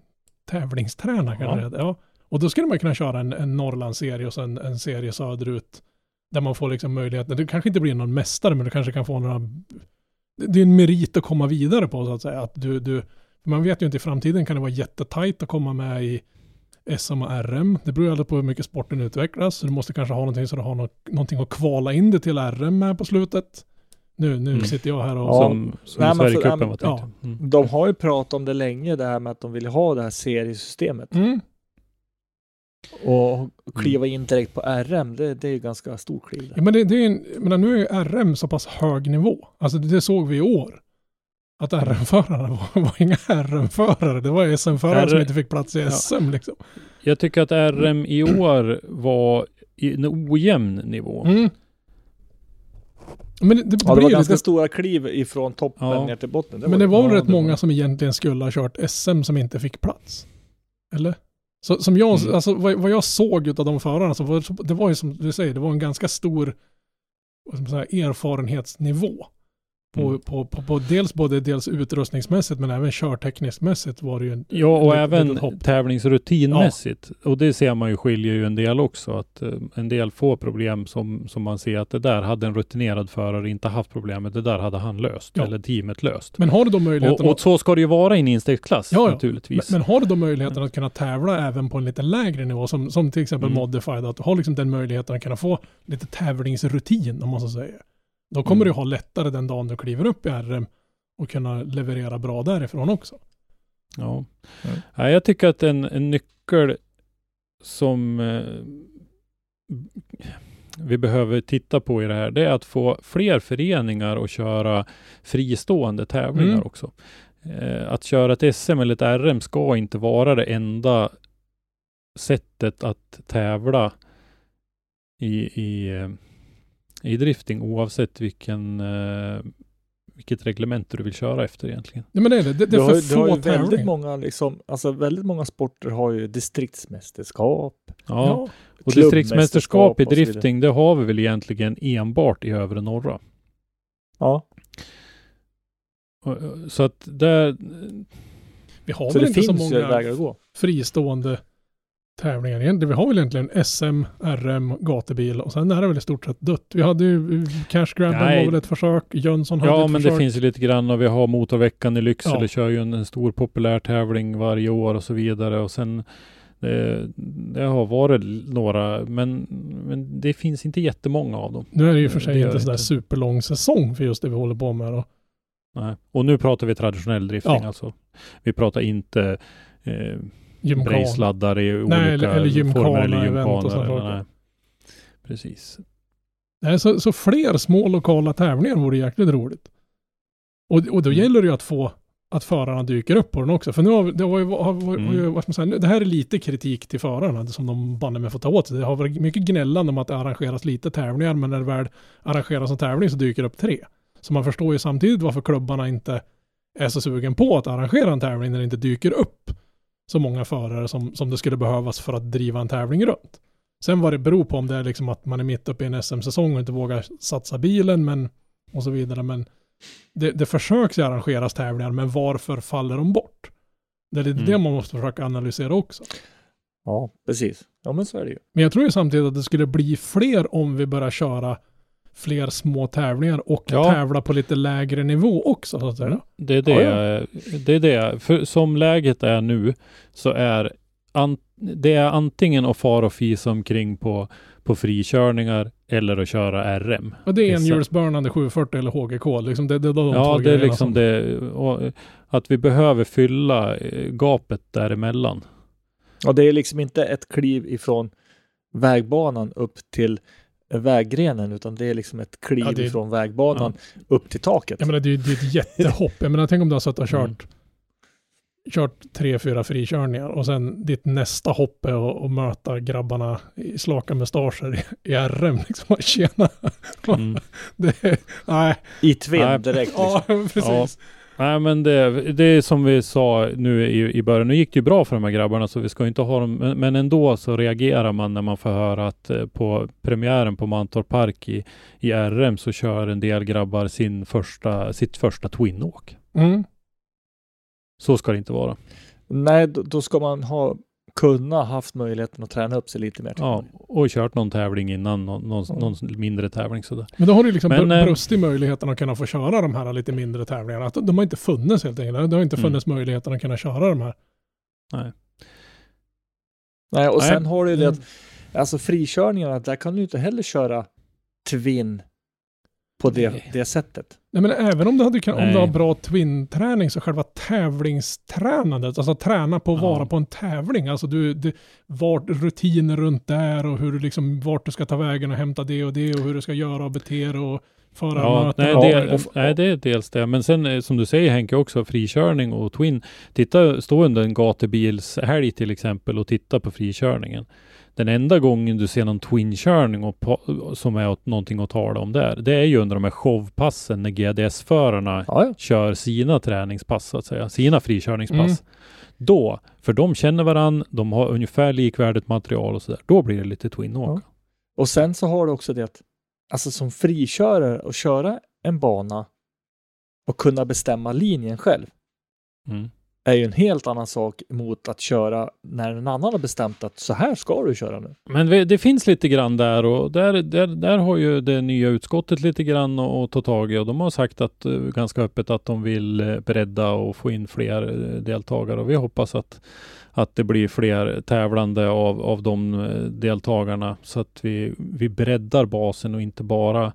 tävlingsträna kanske Ja. det ja. Och då skulle man kunna köra en, en Norrlandsserie och sen en serie söderut. Där man får liksom möjligheten, det kanske inte blir någon mästare, men du kanske kan få några, det är en merit att komma vidare på så att säga. Att du, du, man vet ju inte i framtiden kan det vara jättetajt att komma med i SM och RM. Det beror ju alltid på hur mycket sporten utvecklas. Så du måste kanske ha någonting så du har något, någonting att kvala in det till RM med på slutet. Nu, nu Mm. sitter jag här och... Ja. som som Nej, Sverigecupen ja, var ja. tänkt. Mm. De har ju pratat om det länge, det här med att de vill ha det här seriesystemet. Mm. Och kliva in direkt på RM, det, det är ju ganska stor kliv. Ja, det. men det, det är en, menar, nu är ju RM så pass hög nivå. Alltså det, det såg vi i år. Att RM-förarna var, var inga RM-förare. Det var SM-förare som inte fick plats i Ja. SM liksom. Jag tycker att RM i år var i en ojämn nivå. Mm. Men det, det, det Ja, det blir var ganska lite, stora kliv ifrån toppen Ja. ner till botten. men det var väl Ja, rätt det många som egentligen skulle ha kört SM som inte fick plats. Eller? Så, som jag, Mm. alltså vad, vad jag såg av de förarna så var det, var ju som du säger, det var en ganska stor säga, erfarenhetsnivå. På, Mm. på, på, på dels både dels utrustningsmässigt men även körtekniskt mässigt var det ju en Ja, och även hopp. tävlingsrutinmässigt. Och det ser man ju skiljer ju en del också. Att eh, en del får problem som, som man ser att det där hade en rutinerad förare inte haft problemet. Det där hade han löst. Ja. Eller teamet löst. Men har du då möjligheten Och, och så ska det ju vara i en instegsklass Ja, ja. naturligtvis. men, men har du då möjligheten att kunna tävla även på en lite lägre nivå som, som till exempel Mm. Modified, att du har liksom den möjligheten att kunna få lite tävlingsrutin om man så säger. Då kommer Mm. du ha lättare den dagen du kliver upp i RM och kunna leverera bra därifrån också. Ja. Mm. ja, jag tycker att en, en nyckel som eh, vi behöver titta på i det här, det är att få fler föreningar att köra fristående tävlingar Mm. också. Eh, att köra ett SM eller ett RM ska inte vara det enda sättet att tävla i, i, eh, i drifting oavsett vilken, eh, vilket reglement du vill köra efter egentligen. Nej men det är det, det, det är har, för har få ju väldigt många, liksom, alltså väldigt många sporter har ju distriktsmästerskap. Ja, och klubbmästerskap distriktsmästerskap i och drifting, det har vi väl egentligen enbart i övre norra. Ja, Och, eh, Så att där, Vi har så väl det inte så många vägar att gå. fristående tävlingar egentligen. Vi har väl egentligen SM, RM, gatubil och sen är det väl i stort sett dött. Vi hade ju eh, Cash Grabben Nej. var väl ett försök, Jönsson hade ja ett men försök. det finns ju lite grann och vi har motorveckan i Lycksele, Ja. kör ju en, en stor populär tävling varje år och så vidare och sen det, det har varit några, men, men det finns inte jättemånga av dem. Nu är det ju för Det sig gör inte sådär inte. superlång säsong för just det vi håller på med då. Nej. Och nu pratar vi traditionell drifting Ja. alltså. Vi pratar inte eh, Gymkan. race-laddar i olika Nej, eller- eller gymkhana former eller event och gymkana. eller- nej. Precis. Nej, så, så fler små lokala tävlingar vore jäkligt roligt. Och, och då Mm. gäller det ju att få att förarna dyker upp på den också. För nu har det har ju, har, har, Mm. vad säga, det här är lite kritik till förarna som de banne med får ta åt sig. Det har varit mycket gnällande om att det arrangeras lite tävlingar, men när det väl arrangeras en tävling så dyker det upp tre. Så man förstår ju samtidigt varför klubbarna inte är så sugen på att arrangera en tävling när det inte dyker upp så många förare som, som det skulle behövas för att driva en tävling runt. Sen vad det beror på om det är liksom att man är mitt uppe i en SM-säsong och inte vågar satsa bilen men, och så vidare. Men det, det försöks ju arrangeras tävlingar, men varför faller de bort? Det är lite Mm. det man måste försöka analysera också. Ja, precis. Ja, men så är det ju. Men jag tror ju samtidigt att det skulle bli fler om vi börjar köra fler små tävlingar och Ja. tävla på lite lägre nivå också. Så att säga. Mm. Det är det, Ja, det är det. För som läget är nu så är an, det är antingen att fara och fisa omkring på, på frikörningar eller att köra RM. Och det är en Vissa- hjulsburnande 740 eller HGK. Liksom det, det är de Ja, det är liksom som- det. Och att vi behöver fylla eh, gapet däremellan. Ja, det är liksom inte ett kliv ifrån vägbanan upp till väggrenen, utan det är liksom ett kliv Ja, det är- ifrån vägbanan upp till taket. Jag menar det är, det är ett jättehopp. Jag menar tänk om du har suttit och kört, Mm. kört tre, fyra frikörningar och sen ditt nästa hopp är att, att möta grabbarna i slaka mustascher i, i RM. Liksom. Tjena! Mm. Det nej. I tvinn Nej. direkt. Liksom. Ja, precis. Nej men det, det är som vi sa nu i, i början, nu gick det ju bra för de här grabbarna så vi ska inte ha dem, men, men ändå så reagerar man när man får höra att eh, på premiären på Mantorp Park i, i RM så kör en del grabbar sin första, sitt första twinåk. Mm. Så ska det inte vara. Nej, då, då ska man ha kunna haft möjligheten att träna upp sig lite mer. Ja, och kört någon tävling innan, någon, någon, Ja. någon mindre tävling sådär. Men då har du liksom Men, br- eh, brustit möjligheten att kunna få köra de här lite mindre tävlingarna. Att de har inte funnits helt enkelt. Det har inte Mm. funnits möjligheten att kunna köra de här. Nej, och Nej. sen har du ju det Mm. att alltså frikörningarna, där kan du inte heller köra twin på det, det sättet. Nej men även om du, hade, om Nej. du har bra twin-träning så själva tävlingstränandet, alltså träna på att Ja. vara på en tävling, alltså du, det, vart rutiner runt där och hur du liksom, vart du ska ta vägen och hämta det och det och hur du ska göra och bete dig och föra Ja, möten. nej, det, och- nej, det är dels det. Men sen eh, som du säger Henke också, frikörning och twin. Titta, stå under en gatubilshelg till exempel och titta på frikörningen. Den enda gången du ser någon twin-körning som är åt, någonting att tala om där, det är ju under de här showpassen när GDS-förarna Ja, ja. kör sina träningspass så att säga, sina frikörningspass. Då, för de känner varann, de har ungefär likvärdigt material och sådär, då blir det lite twin-åka. Och sen så har du också det att, alltså som frikörare och köra en bana och kunna bestämma linjen själv Mm är ju en helt annan sak mot att köra när en annan har bestämt att så här ska du köra nu. Men det finns lite grann där och där, där, där har ju det nya utskottet lite grann att ta tag i och de har sagt att eh, ganska öppet att de vill eh, bredda och få in fler eh, deltagare och vi hoppas att, att det blir fler tävlande av, av de deltagarna så att vi, vi breddar basen och inte bara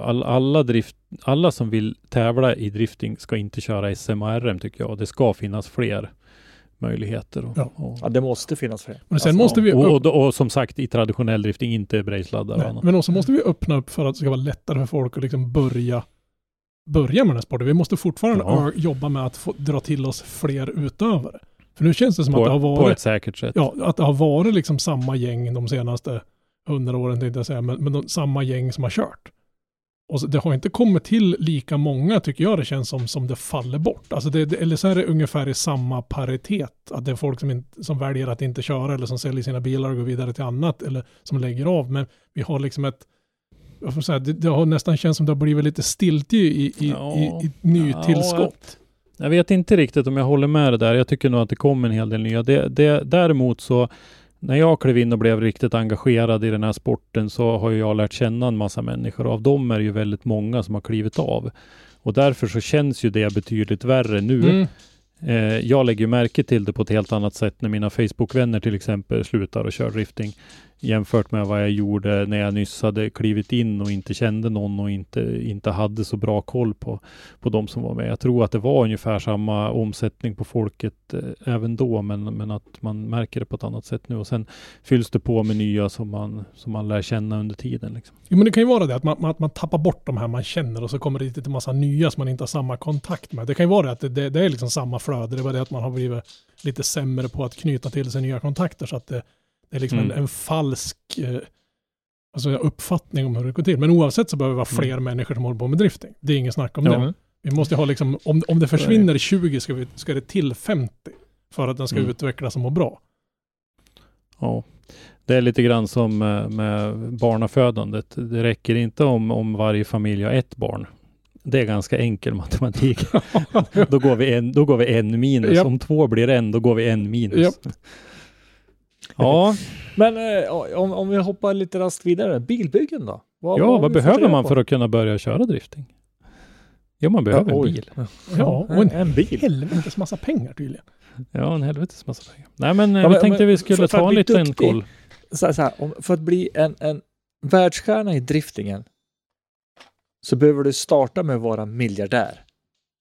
all, alla, drift, alla som vill tävla i drifting ska inte köra SM och RM tycker jag. Det ska finnas fler möjligheter. Och, Ja. och, Ja, det måste finnas fler. Men sen Alltså, måste vi och, upp, och, och som sagt i traditionell drifting, inte brejsladdar men också måste vi öppna upp för att det ska vara lättare för folk att liksom börja börja med den här sporten. Vi måste fortfarande Ja. jobba med att få, dra till oss fler utövare. För nu känns det som På, att det har på varit ett säkert sätt. Ja, att det har varit liksom samma gäng de senaste hundra åren tänkte jag säga, men, men de, samma gäng som har kört. Och så, det har inte kommit till lika många tycker jag det känns som, som det faller bort. Alltså det, det, eller så är det ungefär i samma paritet. Att det är folk som, inte, som väljer att inte köra eller som säljer sina bilar och går vidare till annat eller som lägger av. Men vi har liksom ett, jag får säga, det, det har nästan känts som det har blivit lite stiltje i, i, Ja. i, i nytillskott. Jag vet inte riktigt om jag håller med det där. Jag tycker nog att det kom en hel del nya. Det, det, däremot så när jag klev in och blev riktigt engagerad i den här sporten så har jag lärt känna en massa människor. Av dem är det ju väldigt många som har klivit av. Och därför så känns ju det betydligt värre nu. Mm. Eh, jag lägger märke till det på ett helt annat sätt när mina Facebook-vänner till exempel slutar och kör drifting jämfört med vad jag gjorde när jag nyss hade klivit in och inte kände någon och inte, inte hade så bra koll på, på de som var med. Jag tror att det var ungefär samma omsättning på folket eh, även då, men, men att man märker det på ett annat sätt nu och sen fylls det på med nya som man, som man lär känna under tiden. Liksom. Jo men det kan ju vara det att man, man, att man tappar bort de här man känner och så kommer det lite en massa nya som man inte har samma kontakt med. Det kan ju vara det att det, det, det är liksom samma flöde, det är bara det att man har blivit lite sämre på att knyta till sig nya kontakter så att det, det är liksom Mm. en, en falsk eh, alltså uppfattning om hur det går till. Men oavsett så behöver det vara fler människor som håller på med drifting. Det är ingen snack om Ja. det. Vi måste ha liksom, om, om det försvinner 20 ska, vi, ska det till 50 för att den ska Mm. utvecklas och må bra. Ja, det är lite grann som med, med barnafödandet. Det räcker inte om, om varje familj har ett barn. Det är ganska enkel matematik. då, går vi en, då går vi en minus. Japp. Om två blir en, då går vi en minus. Japp. Ja, Men eh, om, om vi hoppar lite raskt vidare, bilbyggen då? Vad, ja vad behöver man på? för att kunna börja köra drifting? Ja, man behöver en oj. bil. Ja, och en, en en bil. helvetes massa pengar tydligen. Ja, en helvetes massa pengar. Nej, men, eh, Ja, vi men- tänkte men vi skulle för- ta att en bli liten duktig- koll. Så här, så här, om, för att bli en, en världsstjärna i driftingen så behöver du starta med att vara miljardär.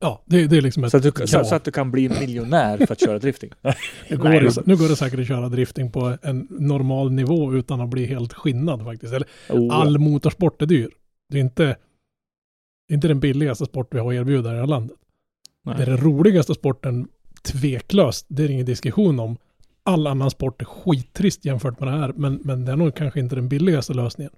Ja, det, det är liksom ett Så att, du, så, så att du kan bli miljonär för att köra drifting. Nu går, Nej, det, nu går det säkert att köra drifting på en normal nivå utan att bli helt skinnad faktiskt. Eller, Oh, all motorsport är dyr. Det är inte, inte den billigaste sport vi har att erbjuda i det här landet. Nej. Det är den roligaste sporten, tveklöst. Det är ingen diskussion om. All annan sport är skittrist jämfört med det här, men, men det är nog kanske inte den billigaste lösningen.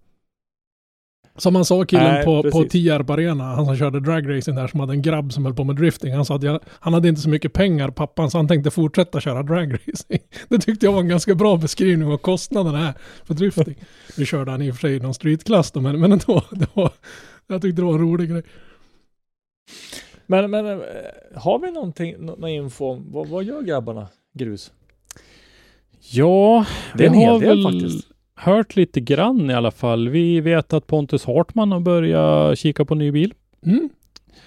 Som han sa killen Nej, på, på. Tierp Arena, han som körde dragracing där, som hade en grabb som höll på med drifting. Han sa att jag, han hade inte så mycket pengar, pappan, så han tänkte fortsätta köra dragracing. Det tyckte jag var en ganska bra beskrivning av kostnaderna här för drifting. Nu körde han i och för sig i någon streetklass då, men, men ändå, det var, jag tyckte det var en rolig grej. Men, men eh, har vi någonting, nå- någon info vad, vad gör grabbarna grus? Ja, Det är en vi hel del väl faktiskt. Hört lite grann i alla fall. Vi vet att Pontus Hartman har börjat kika på ny bil. Mm.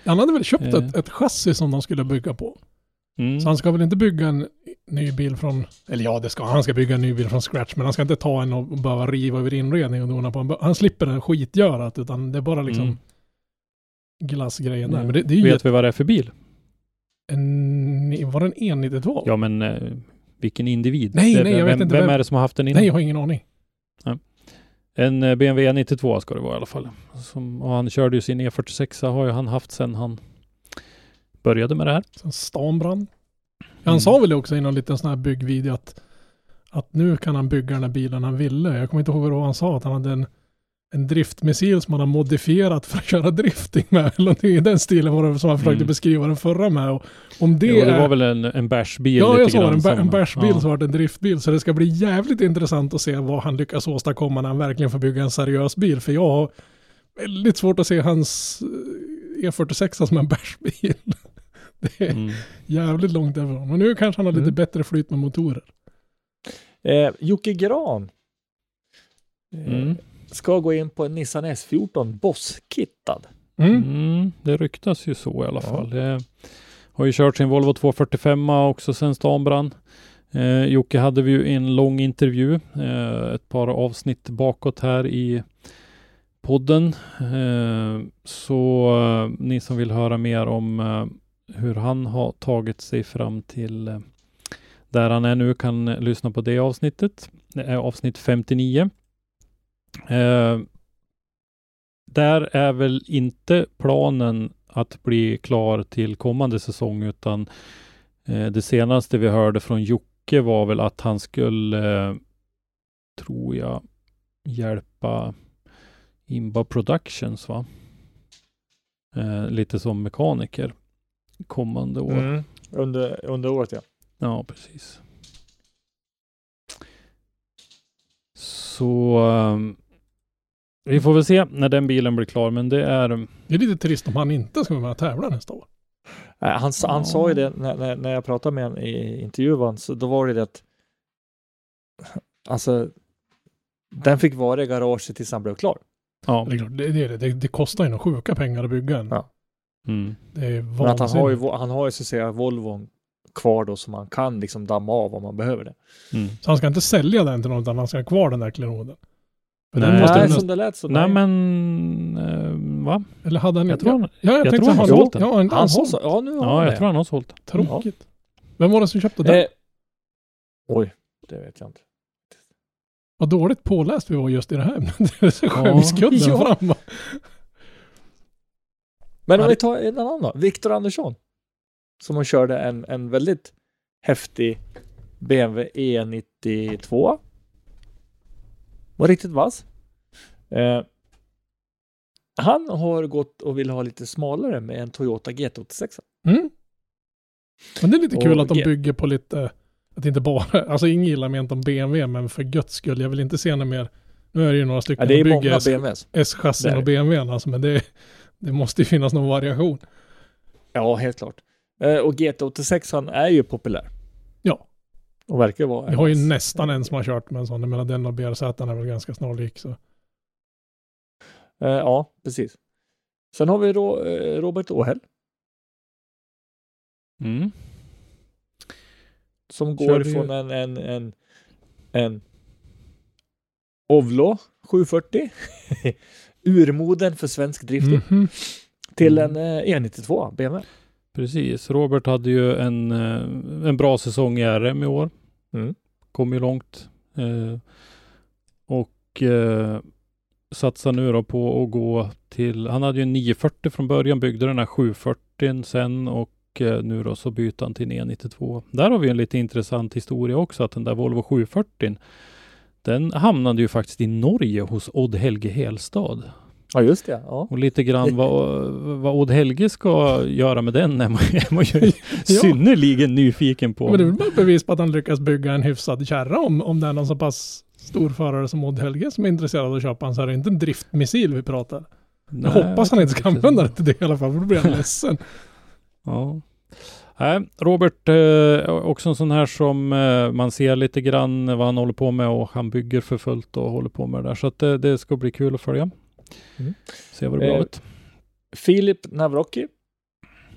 Han hade väl köpt Eh. ett, ett chassi som de skulle bygga på. Mm. Så han ska väl inte bygga en ny bil från, eller ja det ska han ska bygga en ny bil från scratch, men han ska inte ta en och behöva riva över inredning och dona på. Han, slipper den skitgörat, utan det är bara liksom Mm. glassgrejen där. Mm. Men det, det är Vet vi vad det är för bil? en, var det en E92? Ja, men eh, vilken individ? Nej, Det- nej, jag vem, vet inte Vem vem- är det som har haft den innan? Nej, jag har ingen aning. En eh, BMW 92 ska det vara i alla fall. Som, och han körde ju sin E46, har ju han haft sedan han började med det här. Sen stan brann. Han Mm. sa väl också i någon liten sån här byggvideo att, att nu kan han bygga den här bilen han ville. Jag kommer inte ihåg vad han sa, att han hade en, en driftmissil som han har modifierat för att köra drifting med. Eller någonting i den stilen var det som han försökte Mm. beskriva den förra med. Och om det, jo, det är, var väl en, en bashbil Ja, lite jag sa det. En, ba- en bashbil ja. som varit en driftbil. Så det ska bli jävligt intressant att se vad han lyckas åstadkomma när han verkligen får bygga en seriös bil. För jag har väldigt svårt att se hans eh, E46 som en bashbil. Det är Mm. jävligt långt därifrån. Men nu kanske han har lite Mm. bättre flyt med motorer. Eh, Jocke Gran eh, Mm. Ska gå in på en Nissan S14 Boss-kittad. Mm. Mm, det ryktas ju så i alla Ja. fall. Det har ju kört sin Volvo 245 också sen stan brann. Eh, Jocke hade vi ju en lång intervju, eh, ett par avsnitt bakåt här i podden. Eh, så eh, ni som vill höra mer om eh, hur han har tagit sig fram till eh, där han är nu kan lyssna på det avsnittet. Det är avsnitt 59. Eh, där är väl inte planen att bli klar till kommande säsong utan eh, det senaste vi hörde från Jocke var väl att han skulle, eh, tror jag, hjälpa Imba Productions va? Eh, lite som mekaniker kommande år. Mm. Under, under året ja. Ja, precis. Så ehm, vi får väl se när den bilen blir klar, men det är Det är lite trist om han inte ska vara med och tävla nästa år. Nej, Han, sa- han sa ju det när, när, jag pratade med honom i intervjun, så då var det det att alltså den fick vara i garaget tills han blev klar. ja. Det, det, det, är det. kostar ju några sjuka pengar att bygga en. Ja. Mm. Det är Men att han har ju, vansinnigt. han har ju så att säga Volvon kvar då som man kan liksom damma av om man behöver det. Mm. Så han ska inte sälja den till någon utan han ska ha kvar den där klenoden. För Nej. måste Nej, som det lät så. Nej, men eh, va? Eller hade han Jag inte? tror han, ja, jag, tror han har sålt den. Ja, Han han sa sålt. så. Ja, nu har ja, jag det. tror han har sålt den. Tråkigt. Vem var det som köpte den? Eh, oj, det vet jag inte. Vad dåligt påläst vi var just i det här ämnet. Så skämskudden Ja. fram. Men om Ja, vi tar en annan då. Viktor Andersson. Som har körde en, en väldigt häftig BMW E92. Var riktigt vass. Eh, han har gått och vill ha lite smalare med en Toyota GT86. Mm. Men det är lite kul Och att de bygger på lite, att inte bara, alltså ingen gillar ment om BMW, men för gött skull, jag vill inte se något mer. Nu är det ju några stycken Ja, det är som bygger BMWs. S-chassin och BMW, alltså, men det, det måste ju finnas någon variation. Ja, helt klart. Eh, och GT86 är ju populär. Och verkar vara. Vi har ju nästan en som har kört med en sån, men den och BRZ är väl ganska snarlik. Så. Eh, ja, precis. Sen har vi Ro- eh, Robert Åhäll Mm. som går Körde ju- från en, en, en, en Ovlo 740 urmoden för svensk drifting Mhm. till Mm. en eh, E92 BMW. Precis. Robert hade ju en, eh, en bra säsong i RM i år. Mm. Kom ju långt. Eh, och eh, satsar nu då på att gå till, han hade ju en 940 från början, byggde den här 740 sen och eh, nu då så byter han till en E92. Där har vi en lite intressant historia också, att den där Volvo 740 den hamnade ju faktiskt i Norge hos Odd Helge Helstad. Ja, just det. Ja. Och lite grann vad, vad Odd Helge ska göra med den är man, är man ju Ja. synnerligen nyfiken på. Men det är väl bara bevis på att han lyckas bygga en hyfsad kärra om, om det är någon så pass stor förare som Odd Helge som är intresserad av att köpa en så är det inte en driftmissil vi pratar. Jag Nej, hoppas han inte ska använda det till det i alla fall, för då blir jag ledsen. Ja. Nej, Robert, eh, också en sån här som eh, man ser lite grann vad han håller på med och han bygger för fullt och håller på med det där. Så att det, det ska bli kul att följa. Mm. Se vad det blir Eh, ut. Filip Navrocki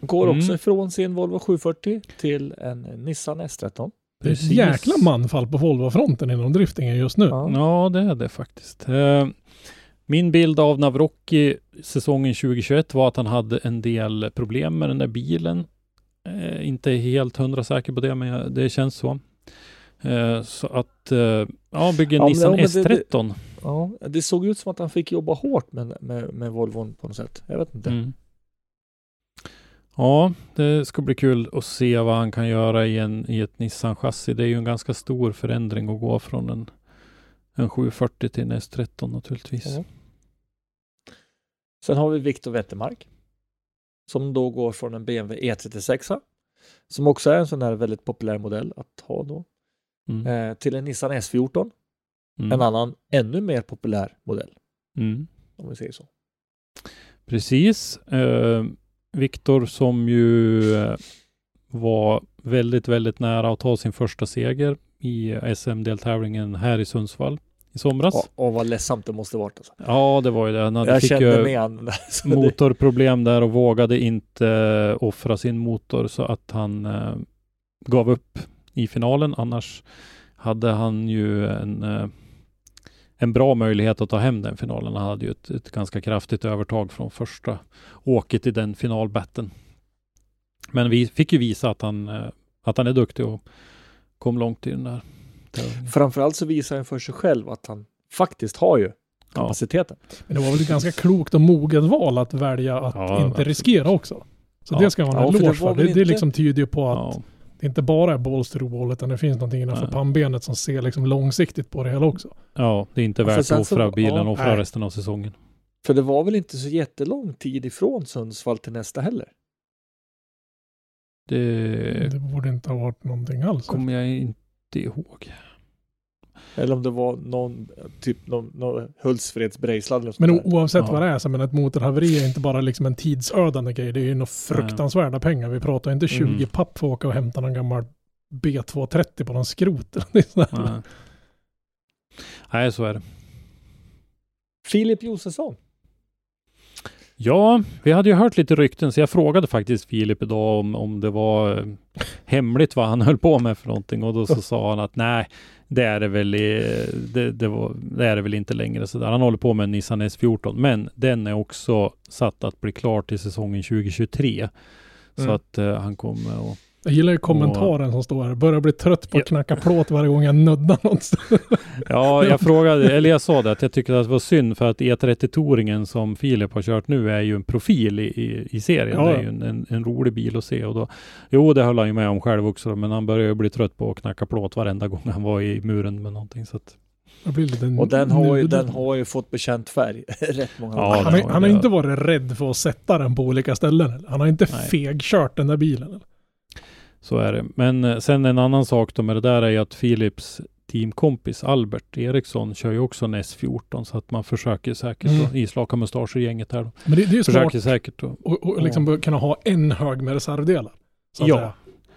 går Mm. också ifrån sin Volvo 740 till en Nissan S13. Det är ett jäkla manfall på Volvo-fronten inom driftingen just nu. Ja. Ja, det är det faktiskt. Eh, Min bild av Navrocki säsongen 2021 var att han en en del problem med den där bilen. Eh, inte helt hundra säker på det, men det känns så. Eh, så att, ja, bygger Ja, Nissan ja, men det- det- S13. Ja, det såg ut som att han fick jobba hårt med, med, med Volvon på något sätt. Jag vet inte. Mm. Ja, det ska bli kul att se vad han kan göra i, en, i ett Nissan-chassi. Det är ju en ganska stor förändring att gå från en, en 740 till en S13 naturligtvis. Ja. Sen har vi Viktor Wettermark. Som då går från en BMW E36. Som också är en sån här väldigt populär modell att ha då. Mm. Eh, till en Nissan S14. Mm. En annan ännu mer populär modell. Mm. Om vi säger så. Precis. Eh, Viktor som ju eh, var väldigt, väldigt nära att ta sin första seger i SM-deltävlingen här i Sundsvall i somras. Ja, Ja, och vad ledsamt det måste varit. Alltså. det var ju det. Han hade- Jag fick kände med han. Motorproblem där och vågade inte eh, offra sin motor så att han eh, gav upp i finalen. Annars hade han ju en, eh, en bra möjlighet att ta hem den finalen. Han hade ju ett, ett ganska kraftigt övertag från första åket i den finalbatten. Men vi fick ju visa att han, eh, att han är duktig och kom långt i den där tävlingen. Framförallt så visar han för sig själv att han faktiskt har ju Ja, kapaciteten. Men det var väl ett ganska klokt och moget val att välja att Ja, inte absolut. riskera också. Så Ja. det ska man ha Ja, en för det eloge för. Det, det inte- liksom tyder ju på att ja, det inte bara är balls to the wall, utan det finns någonting innanför Nej. pannbenet som ser liksom långsiktigt på det hela också. ja, det är inte Ja, värt sen att så- offra bilen ja, och offra nej. resten av säsongen. För det var väl inte så jättelång tid ifrån Sundsvall till nästa heller. Det Det borde inte ha varit någonting alls. kommer jag inte ihåg. Eller om det var någon, typ någon, någon Hultsfreds Brejslad eller Men oavsett Ja. vad det är, så men ett motorhaveri är inte bara liksom en tidsödande grej. Det är ju några fruktansvärda pengar. Vi pratar inte 20 Mm. papp för att åka och hämta någon gammal B230 på någon skrot. Nej. Nej, så är det. Filip Josefsson. Ja, vi hade ju hört lite rykten, så jag frågade faktiskt Filip idag om, om det var eh, hemligt vad han höll på med för någonting och då så sa han att nej, det är det väl, i, det, det, var, det är det väl inte längre så där. Han håller på med en Nissan S14, men den är också satt att bli klar till säsongen 2023. Så Mm. att eh, han kommer att Jag gillar ju kommentaren som står här. Börjar bli trött på att knacka plåt varje gång jag nuddar något. Ja, jag frågade, eller jag sa det, att jag tycker att det var synd för att E30 Touringen som Filip har kört nu är ju en profil i, i, i serien. Ja, Det ja. är ju en, en, en rolig bil att se och då, jo det höll han ju med om själv också, men han börjar ju bli trött på att knacka plåt varenda gång han var i muren med någonting. Så att, Och den har, ju, den har ju fått bekänt färg rätt många Ja, gånger. han, han har inte varit rädd för att sätta den på olika ställen. Han har inte Nej. fegkört den där bilen. Så är det. Men eh, sen en annan sak då med det där är ju att Philips teamkompis Albert Eriksson kör ju också en S14 så att man försöker säkert, Mm. då, islaka mustascher-gänget här då, Men det, det är ju smart försöker säkert då, och, och liksom kunna ha en hög med reservdelar. Så att Ja. säga.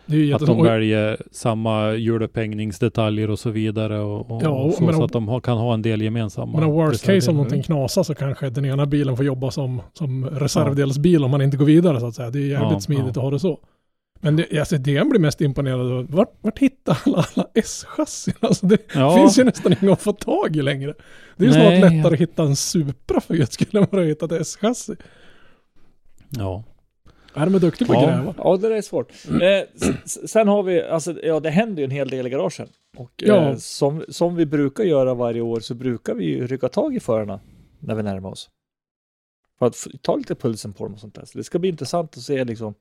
Det är ju Att de. Och- väljer samma hjulupphängningsdetaljer och så vidare och, och, Ja, och så, men så att de har, kan ha en del gemensamma. Men worst case om någonting knasar så kanske den ena bilen får jobba som, som reservdelsbil om man inte går vidare så att säga. Det är jävligt Ja, smidigt ja. att ha det så. Men det, alltså det jag blir mest imponerad av, vart, vart hittar alla, alla S-chassin? Alltså det Ja. finns ju nästan inga att få tag i längre. Det är ju snart lättare att hitta en Supra för guds skull än vad det är att hitta ett S-chassi. Ja. Är de duktiga på att Ja, gräva? ja, det där är svårt. Eh, s- sen har vi, alltså, ja det händer ju en hel del i garagen. Och Ja. eh, som, som vi brukar göra varje år så brukar vi ju rycka tag i förarna när vi närmar oss. För att ta lite pulsen på dem och sånt där. Så det ska bli intressant att se liksom,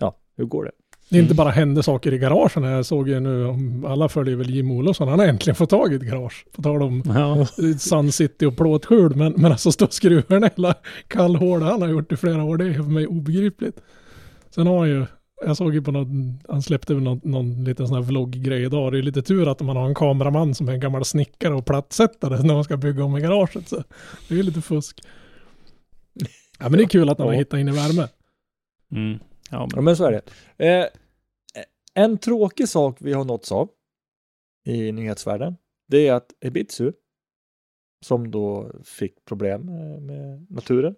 ja, hur går det? Det är inte bara hände saker i garagen. Jag såg ju nu, om alla följer väl Jim Olofsson, han har äntligen fått tag i ett garage. På tal om Ja. Sun City och plåtskjul, men, men alltså stå den hela kallhårda han har gjort i flera år, det är för mig obegripligt. Sen har han ju, jag såg ju på någon, han släppte någon, någon liten sån här vlogggrej idag, det är lite tur att man har en kameraman som är en gammal snickare och plattsättare när man ska bygga om i garaget, så det är ju lite fusk. Ja men det är kul att han har hittat in i värme. Mm. Ja, Ja men, men så är det. Eh, en tråkig sak vi har nåtts av i nyhetsvärlden, det är att Ebitsu, som då fick problem eh, med naturen,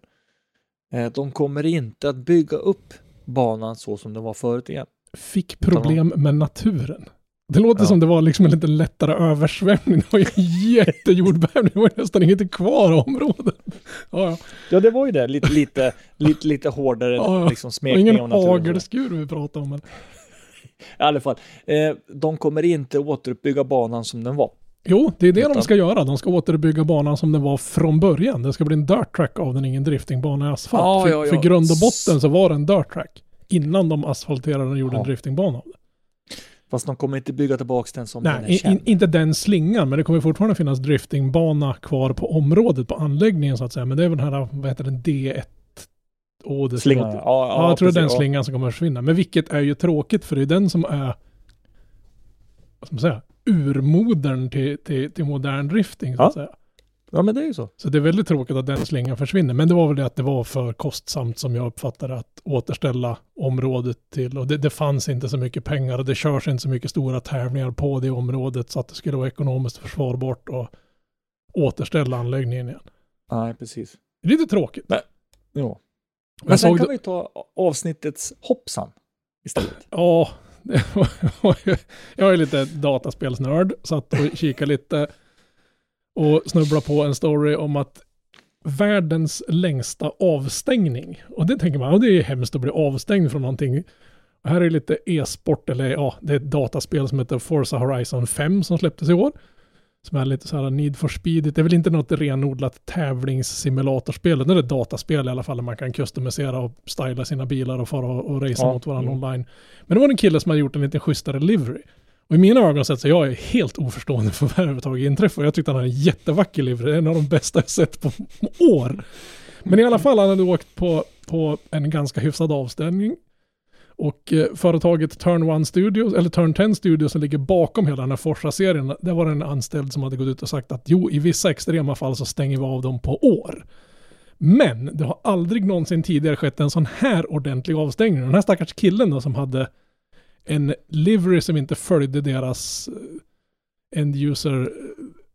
eh, de kommer inte att bygga upp banan så som den var förut igen. Fick problem med naturen. Det låter Ja. som det var liksom en lite lättare översvämning. Det var ju jättejordbävning. Det var nästan inget kvar av området. Ja, ja. Ja, det var ju det. Lite, lite, lite, lite hårdare Ja, ja. liksom smekning ingen av naturen. hagelskur vi pratade om. Men... I alla fall, eh, de kommer inte återuppbygga banan som den var. Jo, det är det de Utan- ska göra. De ska återbygga banan som den var från början. Det ska bli en dirt track av den, ingen driftingbana i asfalt. Ja, för, för grund och botten så var det en dirt track. Innan de asfalterade och gjorde en driftingbana av det. Fast de kommer inte bygga tillbaka den som den är Nej, in, känd. in, inte den slingan, men det kommer fortfarande finnas driftingbana kvar på området, på anläggningen så att säga. Men det är väl den här, vad heter den, D1? Åh, det Slingan, låter- ja, Ja, jag tror det är den precis, ja. slingan som kommer att försvinna. Men vilket är ju tråkigt för det är den som är, vad ska man säga, urmodern till, till, till modern drifting så Ja. att säga. Ja, men det är ju så. Så det är väldigt tråkigt att den slingan försvinner. Men det var väl det att det var för kostsamt som jag uppfattade att återställa området till. Och det, det fanns inte så mycket pengar och det körs inte så mycket stora tävlingar på det området så att det skulle vara ekonomiskt försvarbart att återställa anläggningen igen. Nej, precis. Det är lite tråkigt. Ja. Jag Men sen såg kan det- vi ta avsnittets hoppsan istället. Ja, jag är lite dataspelsnörd, satt och kikade lite och snubblade på en story om att världens längsta avstängning. Och det tänker man, ja, det är hemskt att bli avstängd från någonting. Och här är lite e-sport, eller ja, det är ett dataspel som heter Forza Horizon 5 som släpptes i år. Som är lite så här Need for Speed. Det är väl inte något renodlat tävlingssimulatorspel. Det är ett dataspel i alla fall där man kan customisera och styla sina bilar och fara och, och racea Ja, mot varandra mm. online. Men det var en kille som hade gjort en lite schysstare livery. Och i mina ögon sett så jag är helt oförstående för vad det överhuvudtaget inträffar. Jag tyckte han hade en jättevacker livery. En av de bästa jag sett på år. Men i alla fall, han hade åkt på, på en ganska hyfsad avställning. Och eh, företaget Turn1 Studios, eller Turn 10 Studios som ligger bakom hela den här Forsa-serien, det var en anställd som hade gått ut och sagt att jo, i vissa extrema fall så stänger vi av dem på år. Men det har aldrig någonsin tidigare skett en sån här ordentlig avstängning. Den här stackars killen då som hade en livery som inte följde deras eh, end user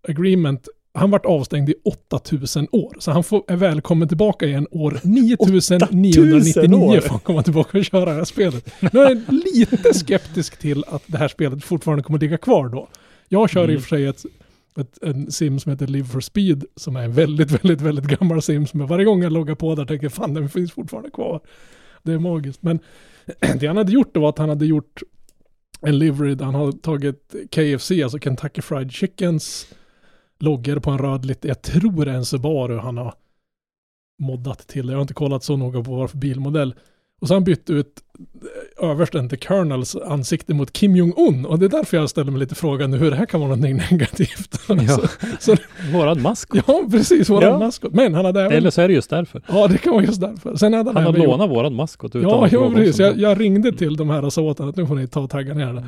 agreement. Han vart avstängd i 8000 år. Så han får, är välkommen tillbaka igen år 9999 får han komma tillbaka och köra det här spelet. Nu är jag lite skeptisk till att det här spelet fortfarande kommer ligga kvar då. Jag kör i och för sig ett, ett, en sim som heter Live for Speed som är en väldigt, väldigt, väldigt gammal sim som jag varje gång jag loggar på där tänker fan den finns fortfarande kvar. Det är magiskt. Men det han hade gjort då var att han hade gjort en livery där han har tagit KFC, alltså Kentucky Fried Chickens loggor på en röd lite, jag tror det är en Subaru han har moddat till. Jag har inte kollat så noga på vad det var för bilmodell. Och så har han bytt ut översten till Colonels ansikte mot Kim Jong-Un. Och det är därför jag ställer mig lite frågan hur det här kan vara någonting negativt. Alltså, så, Våran maskot. ja, precis, våran Ja. maskot. Men han hade även... Eller så är det just därför. Ja, det kan vara just därför. Sen hade han, Han har även lånat våran maskot utan Ja, jo, precis. Jag, jag ringde till de här och sa åt honom att nu får ni ta och tagga ner det.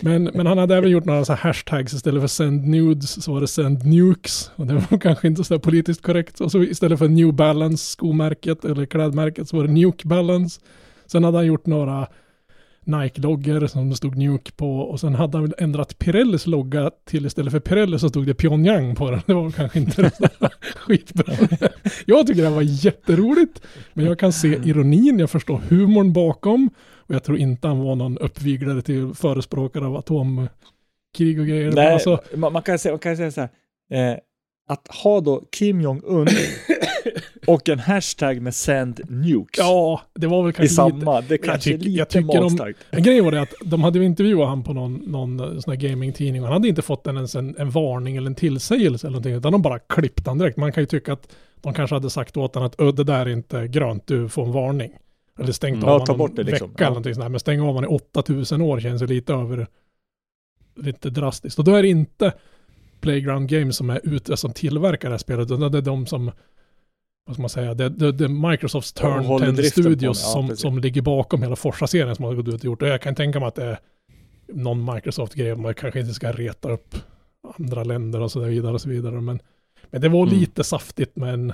Men, men han hade även gjort några så hashtags istället för send nudes så var det send nukes. Och det var kanske inte så politiskt korrekt. Och så istället för New Balance skomärket eller klädmärket så var det Nuke Balance. Sen hade han gjort några Nike-loggor som det stod Nuke på och sen hade han ändrat Pirellis logga till istället för Pirelli så stod det Pyongyang på den. Det var väl kanske inte skitbra. Jag tycker det var jätteroligt, men jag kan se ironin, jag förstår humorn bakom och jag tror inte han var någon uppviglare till förespråkare av atomkrig och grejer. Nej, alltså, man, man, kan säga, man kan säga så här. Eh, att ha då Kim Jong-Un och en hashtag med send nukes ja, det var väl i kanske lite... samma, det kanske jag lite tycker de- magstarkt. En grej var det att de hade ju intervjuat han på någon, någon eh, sån här gamingtidning och han hade inte fått en, ens en, en varning eller en tillsägelse eller någonting utan de bara klippte han direkt. Man kan ju tycka att de kanske hade sagt åt honom att "Ö, det där är inte grönt, du får en varning. Eller stängt Mm. av Ja, honom ta bort det liksom. vecka Ja. eller någonting sånt där. Men stänga av honom i 8000 år känns ju lite över, lite drastiskt. Och då är det inte Playground Games som är ute som tillverkar det här spelet utan det är de som vad ska man säga, det, det, det Microsofts Turn håller 10 driften på Studios. Ja, som, precis. som ligger bakom hela Forza-serien som har gått ut och gjort. Och jag kan tänka mig att det är någon Microsoft-grej, man kanske inte ska reta upp andra länder och så vidare och så vidare. Men, men det var Mm. lite saftigt med, en,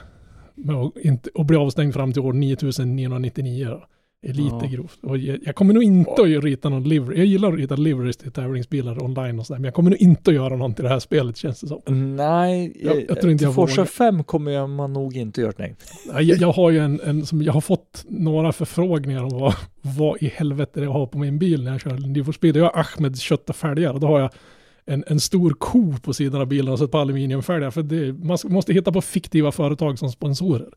med att, inte, att bli avstängd fram till år 9999. Då. Det är lite Ja. grovt. Och jag, kommer nog inte att rita någon livery. Jag gillar att rita liveries till tävlingsbilar online och sådär. Men jag kommer nog inte att göra något i det här spelet känns det som. Nej, Jag- jag tror inte till jag Forza vågar. 5 kommer jag- man nog inte göra nej. Jag, jag har ju en, en som jag har fått några förfrågningar om vad, vad i helvete jag har på min bil när jag kör Need for Speed. Jag har Ahmed kött och fälgar och då har jag en, en stor ko på sidan av bilen och så ett par aluminiumfälgar. För det, man måste hitta på fiktiva företag som sponsorer.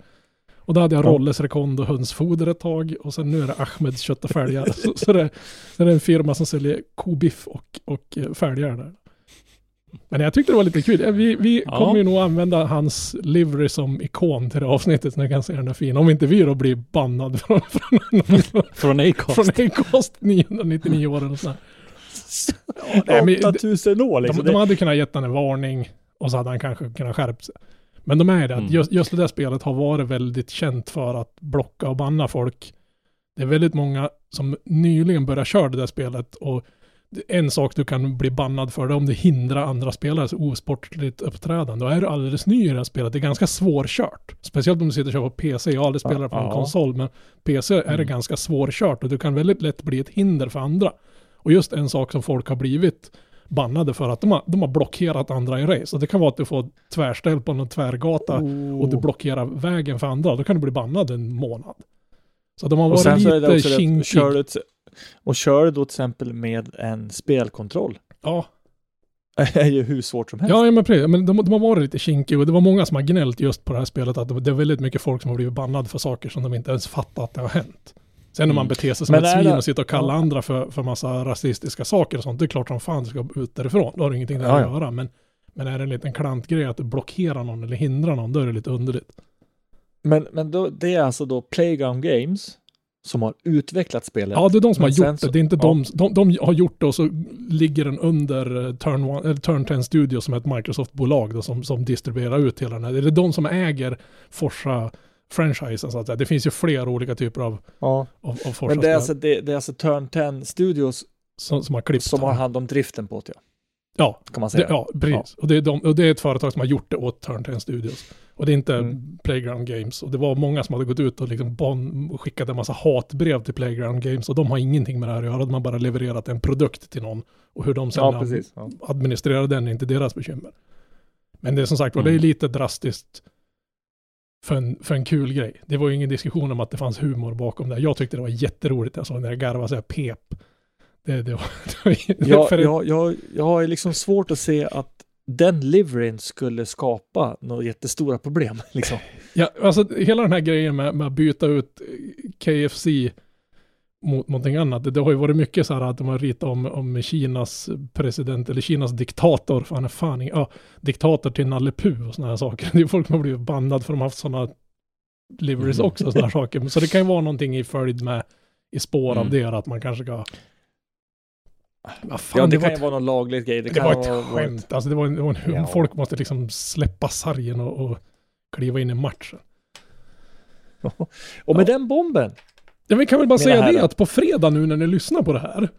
Och då hade jag Ja. Rolles Rekond och hönsfoder ett tag och sen nu är det Ahmeds kött och fälgar. så, så, det, det är en firma som säljer kobiff och, och eh, fälgar där. Men jag tyckte det var lite kul. Ja, Vi, vi Ja. kommer ju nog använda hans livery som ikon till det avsnittet så ni kan se den där fina. Om inte vi då blir bannad från, från, Från Acast. från Acast 999 år eller sådär. det- 8000 år De, liksom. de hade kunnat gett en varning och så hade han kanske kunnat skärpt sig. Men de är det, Mm. just, just det där spelet har varit väldigt känt för att blocka och banna folk. Det är väldigt många som nyligen börjat köra det där spelet och en sak du kan bli bannad för det är om det hindrar andra spelares osportligt uppträdande. Och är du alldeles ny i det här spelet, det är ganska svårkört. Speciellt om du sitter och kör på PC. Jag har aldrig spelat på en Ja. konsol, men PC är det Mm. ganska svårkört och du kan väldigt lätt bli ett hinder för andra. Och just en sak som folk har blivit bannade för att de har, de har blockerat andra i race. Och det kan vara att du får tvärställ på någon tvärgata Oh. och du blockerar vägen för andra. Då kan du bli bannad en månad. Så de har Och varit det lite det ett- och kör du då till exempel med en spelkontroll Ja, är ju hur svårt som helst. Ja, men precis. Men de, de har varit lite kinkiga och det var många som har gnällt just på det här spelet att det, det är väldigt mycket folk som har blivit bannade för saker som de inte ens fattat att det har hänt. Sen när man Mm. beter sig som Men ett svin det- och sitter och kallar andra för, för massa rasistiska saker och sånt, det är klart som fan ska ut därifrån. Då har du ingenting där Ja, att göra. Men, men är det en liten klantgrej att du blockerar någon eller hindrar någon, då är det lite underligt. Men, men då, det är alltså då Playground Games som har utvecklat spelet. Ja, det är de som Men har gjort så- det. Det är inte ja. de, de, de har gjort det och så ligger den under eh, Turn, One, eller Turn 10 Studio som är ett Microsoft-bolag då, som, som distribuerar ut hela den här. Det är de som äger Forza-franchisen så att säga. Det finns ju flera olika typer av, Ja. av, av Men det är, alltså, det, det är alltså Turn 10 Studios som, som har klippt. som har hand om driften på det. Ja, Kan man det, säga. ja precis. Och, det är de, och det är ett företag som har gjort det åt Turn 10 Studios. Och det är inte Mm. Playground Games. Och det var många som hade gått ut och liksom ban, och skickat en massa hatbrev till Playground Games. Och de har ingenting med det här att göra. De har bara levererat en produkt till någon. Och hur de sen Ja. Ja. administrerar den är inte deras bekymmer. Men det är som sagt var, det är Mm. lite drastiskt för en, för en kul grej. Det var ju ingen diskussion om att det fanns humor bakom det. Jag tyckte det var jätteroligt. Såg när jag garvade så här pep. Det, det var... Det var Jag, för jag, jag, jag har liksom svårt att se att den liveryn skulle skapa några jättestora problem. Liksom. Ja, alltså hela den här grejen med, med att byta ut KFC mot någonting annat. Det, det har ju varit mycket så här att de har ritat om, om Kinas president eller Kinas diktator. För han är fan ja, diktator till Nalle Puh och sådana här saker. Det är folk som har blivit bannade för de har haft sådana liveries Mm. också. Sådana här saker. Så det kan ju vara någonting i följd med i spår av Mm. det att man kanske ska... Vad fan, Ja, det, var kan ett- ju vara någon laglig grej. Det, det var ett vara skämt. Alltså det var en, det var en Ja. Folk måste liksom släppa sargen och, och kliva in i matchen. Och med Ja. den bomben. Ja, vi kan väl bara säga det herrar. att på fredag nu när ni lyssnar på det här.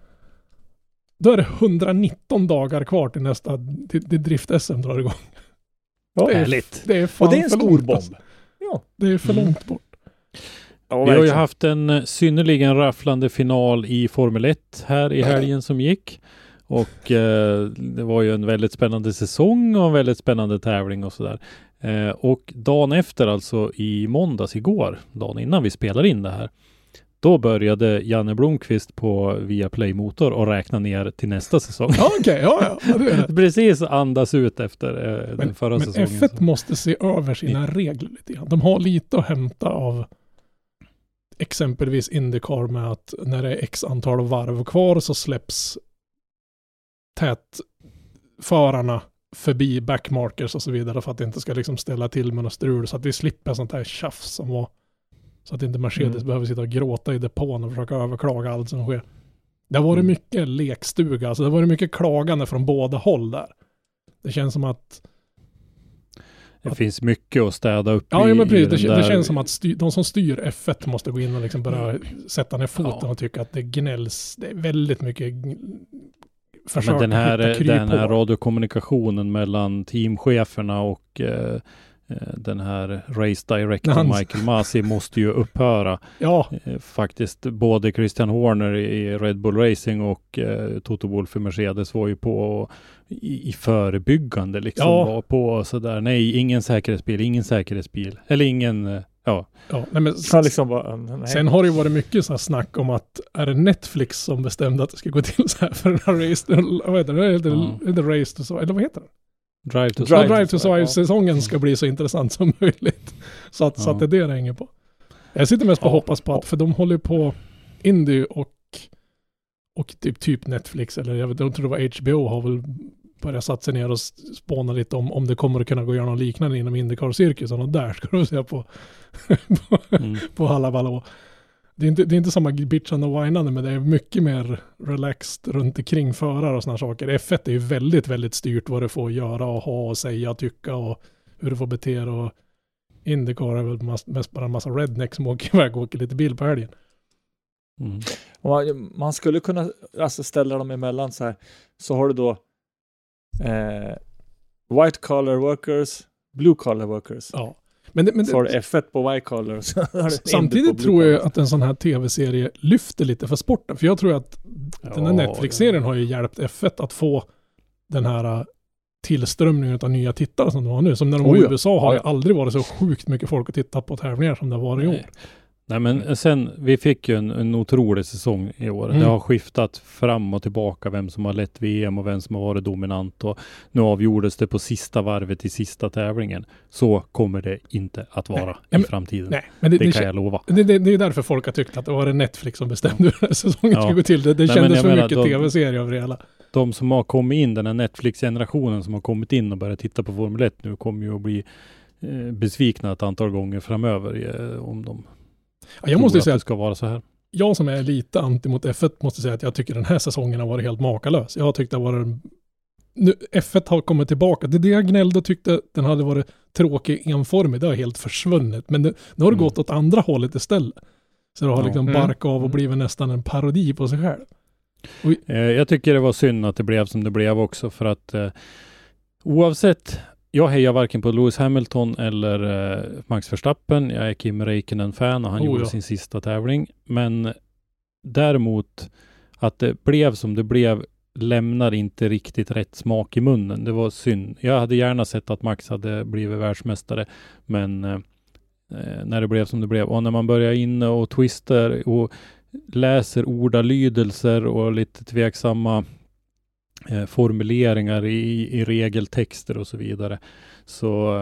Då är det 119 dagar kvar till nästa, till, till drift-SM drar igång. Ja, det, är, härligt. det är fan Och det är en stor långt, bomb. alltså. Ja. Det är för Mm. långt bort. Ja, Vi har ju haft en synnerligen rafflande final i Formel 1 här i helgen som gick. Och eh, det var ju en väldigt spännande säsong och en väldigt spännande tävling och sådär. Eh, och dagen efter, alltså i måndags igår, dagen innan vi spelar in det här, då började Janne Blomqvist på Viaplay Motor och räkna ner till nästa säsong. Ja, okej, ja, ja. ja. Precis andas ut efter eh, den Men, förra men säsongen. F1 måste se över sina regler lite grann. De har lite att hämta av exempelvis Indycar med att när det är x antal varv kvar så släpps tätförarna förbi backmarkers och så vidare för att det inte ska liksom ställa till med något strul så att vi slipper sånt här tjafs som var så att inte Mercedes Mm. behöver sitta och gråta i depån och försöka överklaga allt som sker. Det har varit Mm. mycket lekstuga, alltså det har varit mycket klagande från båda håll där. Det känns som att Det finns mycket att städa upp Ja, i, ja men precis. Det, det känns som att styr, de som styr F1 måste gå in och liksom börja sätta ner foten Ja. och tycka att det gnälls. Det är väldigt mycket försök men den här, att hitta den här radiokommunikationen mellan teamcheferna och eh, den här Race Director Hans- Michael Masi måste ju upphöra. Ja, Eh, Faktiskt både Christian Horner i Red Bull Racing och eh, Toto Wolff i Mercedes var ju på i, i förebyggande liksom. Ja. Var på sådär. Nej, ingen säkerhetsbil, ingen säkerhetsbil. Eller ingen, eh, ja. ja. Nej, men liksom bara, nej. Sen har det ju varit mycket så här snack om att är det Netflix som bestämde att det ska gå till så här för den här Race, vad heter det, heter the race Survive, eller vad heter det? Drive to Drive Drive, to. Survive-säsongen ska bli så intressant som möjligt. Så att, så Ja. att det är det det hänger på. Jag sitter mest på Ja. hoppas på att, för de håller på Indy och, och typ, typ Netflix, eller jag, vet, jag tror det var HBO, har väl börjat satt sig ner och spåna lite om, om det kommer att kunna gå att göra något liknande inom Indycar-cirkusen och där ska du se på, på, Mm. på Hallabaloo. Det är, inte, det är inte samma bitchande och whinande, men det är mycket mer relaxed runt omkring förare och sådana saker. F1 är ju väldigt, väldigt styrt vad du får göra och ha och säga och tycka och hur du får bete dig. Och Indycar är väl mest, mest bara en massa rednecks som åker iväg och åker lite bil på helgen. Mm. Man, man skulle kunna alltså, ställa dem emellan så här. Så har du då eh, white collar workers, blue collar workers. Ja. Men, det, men det, Så har du F1 på white collar samtidigt tror jag att en sån här tv-serie lyfter lite för sporten. För jag tror att den här Ja, Netflix-serien har ju hjälpt F1 att få den här äh, tillströmningen av nya tittare som de har nu. Som när de var Oh i ja. USA har Ja, det ja. aldrig varit så sjukt mycket folk att titta på tävlingar som det har varit i år. Nej. Men sen, vi fick ju en, en otrolig säsong i år. Mm. Det har skiftat fram och tillbaka vem som har lett VM och vem som har varit dominant och nu avgjordes det på sista varvet i sista tävlingen. Så kommer det inte att vara Nej. i men- framtiden. Nej, men det, det det, kan jag lova. det, är därför folk har tyckt att det var Netflix som bestämde hur den här säsongen Ja. skulle gå till. Det, det Nej, kändes för menar, mycket tv-serie av det hela. De som har kommit in, den här Netflix-generationen som har kommit in och börjat titta på Formel 1 nu kommer ju att bli eh, besvikna ett antal gånger framöver eh, om de Ja, jag måste ju säga att det ska vara så här. jag som är lite anti mot F1 måste säga att jag tycker den här säsongen har varit helt makalös. Jag har tyckt det har varit... Nu, F1 har kommit tillbaka. Det är det jag gnällde och tyckte den hade varit tråkig enformig. Det har helt försvunnit. Men det, nu har det Mm. gått åt andra hållet istället. Så det har liksom Mm. barkat av och blivit nästan en parodi på sig själv. Eh, jag tycker det var synd att det blev som det blev också för att eh, oavsett jag hejar varken på Lewis Hamilton eller eh, Max Verstappen. Jag är Kim Räikkönen-fan och han Oh, gjorde ja. sin sista tävling. Men däremot att det blev som det blev lämnar inte riktigt rätt smak i munnen. Det var synd. Jag hade gärna sett att Max hade blivit världsmästare, men eh, eh, när det blev som det blev och när man börjar inne och twister och läser ordalydelser och lite tveksamma eh, formuleringar i, i regeltexter och så vidare. Så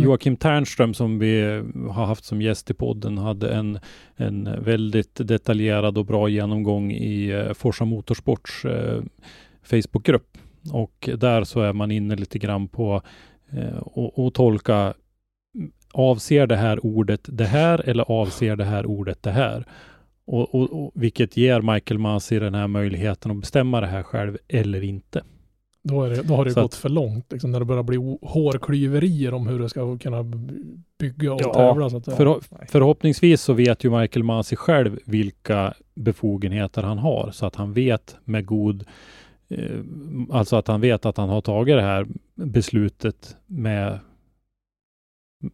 Joakim Ternström som vi har haft som gäst i podden hade en, en väldigt detaljerad och bra genomgång i eh, Forsa Motorsports eh, Facebookgrupp. Och där så är man inne lite grann på eh, och, och tolka avser det här ordet det här eller avser det här ordet det här? Och, och, och vilket ger Michael Masi den här möjligheten att bestämma det här själv eller inte. Då, är det, då har det Så gått för långt. Liksom, när det börjar bli hårklyverier om hur det ska kunna bygga och Ja, tävla. Så att säga. För, förhoppningsvis så vet ju Michael Masi själv vilka befogenheter han har så att han vet med god eh, alltså att han vet att han har tagit det här beslutet med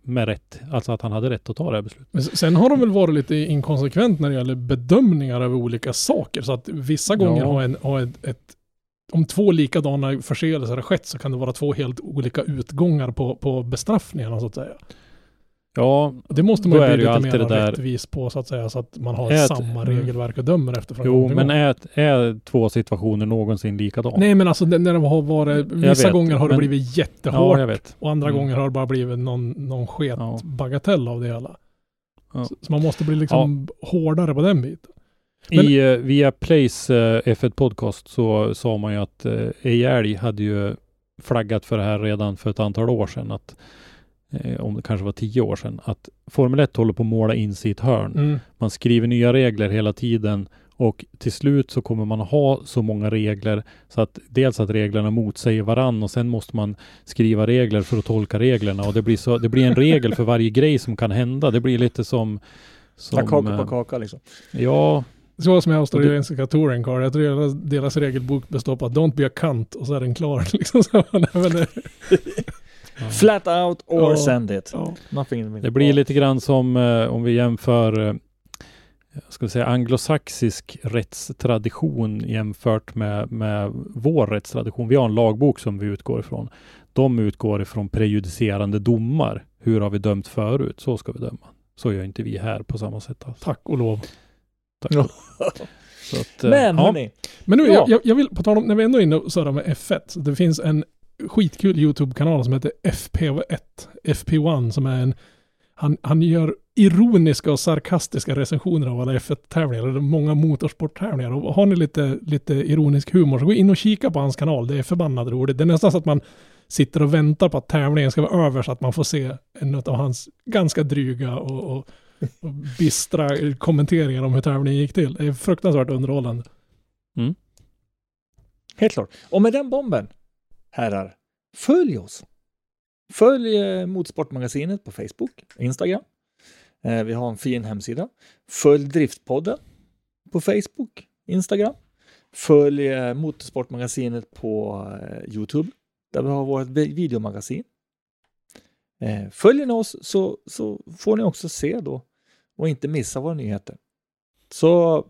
med rätt, alltså att han hade rätt att ta det här beslutet. Men sen har de väl varit lite inkonsekvent när det gäller bedömningar av olika saker. Så att vissa gånger Ja. har, en, har ett, ett om två likadana förseelser har skett så kan det vara två helt olika utgångar på, på bestraffningarna så att säga. Ja, det måste man ju det bli lite mer det där- rättvis på så att säga. Så att man har Ät- samma mm. regelverk och dömer efter jo, men är, är två situationer någonsin likadana? Nej men alltså det- när det har varit, vissa vet, gånger har det men- blivit ja, jättehårt jag vet. och andra Mm. gånger har det bara blivit någon, någon sket Ja. bagatell av det hela. Ja. Så, så man måste bli liksom hårdare på den biten. I uh, via Plays uh, F1 Podcast så sa man ju att uh, Ejälg hade ju flaggat för det här redan för ett antal år sedan. Att, eh, om det kanske var tio år sedan. Att Formel 1 håller på att måla in ett hörn. Mm. Man skriver nya regler hela tiden och till slut så kommer man ha så många regler så att dels att reglerna motsäger varann och sen måste man skriva regler för att tolka reglerna och det blir så, det blir en regel för varje grej som kan hända. Det blir lite som, som kaka eh, på kaka liksom. Ja, Så som i australiensiska touring car. Jag tror deras, deras regelbok består på att don't be a cunt och så är den klar. Liksom så. Nej, Flat out or Ja. send it. Ja. Nothing in the Det blir lite grann som eh, om vi jämför eh, jag ska säga anglosaxisk rättstradition jämfört med, med vår rättstradition. Vi har en lagbok som vi utgår ifrån. De utgår ifrån prejudicerande domar. Hur har vi dömt förut? Så ska vi döma. Så gör inte vi här på samma sätt. Alltså. Tack och lov. Tack. Ja. Så att, eh, Men ja. hörni, Men nu, Ja. jag, jag, vill, på tal om, när vi ändå är inne och surrar med F1, så det finns en skitkul YouTube-kanal som heter FP1, FP1, som är en, han, han gör ironiska och sarkastiska recensioner av alla F1-tävlingar, eller många motorsporttävlingar. Och har ni lite, lite ironisk humor så gå in och kika på hans kanal, det är förbannat roligt. Det är nästan så att man sitter och väntar på att tävlingen ska vara över så att man får se en av hans ganska dryga och, och, och bistra kommenteringar om hur tävlingen gick till. Det är fruktansvärt underhållande. Mm. helt klart. Och med den bomben, herrar, följ oss. Följ eh, Motorsportmagasinet på Facebook, Instagram. Eh, vi har en fin hemsida. Följ Driftpodden på Facebook, Instagram. Följ eh, Motorsportmagasinet på Youtube, där vi har vårt videomagasin. Följer ni oss så, så får ni också se då och inte missa våra nyheter. Så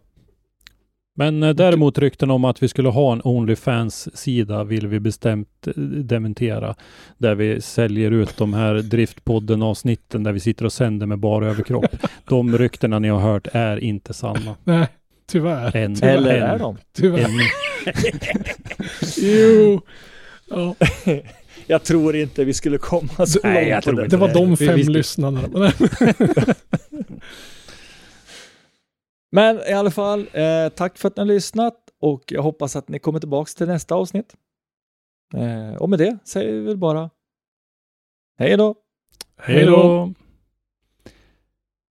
men eh, däremot rykten om att vi skulle ha en Onlyfans-sida vill vi bestämt eh, dementera. Där vi säljer ut de här Driftpodden-avsnitten där vi sitter och sänder med bara överkropp. de ryktena ni har hört är inte sanna. Nej, tyvärr. Än. eller än, är de? Tyvärr. Jo. Ja, Jag tror inte vi skulle komma så det, långt på det var de Vi- fem vi- lyssnarna. Men- i alla fall, eh, tack för att ni har lyssnat och jag hoppas att ni kommer tillbaks till nästa avsnitt. Eh, och med det säger vi väl bara hej då! Hej då!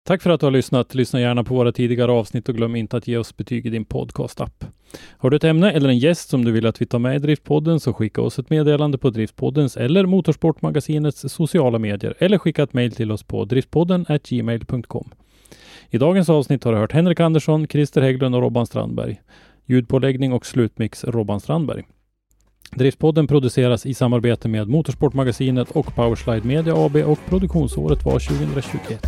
Tack för att du har lyssnat. Lyssna gärna på våra tidigare avsnitt och glöm inte att ge oss betyg i din podcast-app. Har du ett ämne eller en gäst som du vill att vi tar med i Driftpodden så skicka oss ett meddelande på Driftpoddens eller Motorsportmagasinets sociala medier eller skicka ett mejl till oss på driftpodden gmail.com. I dagens avsnitt har du hört Henrik Andersson, Christer Hägglund och Robban Strandberg. Ljudpåläggning och slutmix Robban Strandberg. Driftpodden produceras i samarbete med Motorsportmagasinet och Powerslide Media AB och produktionsåret var 2021.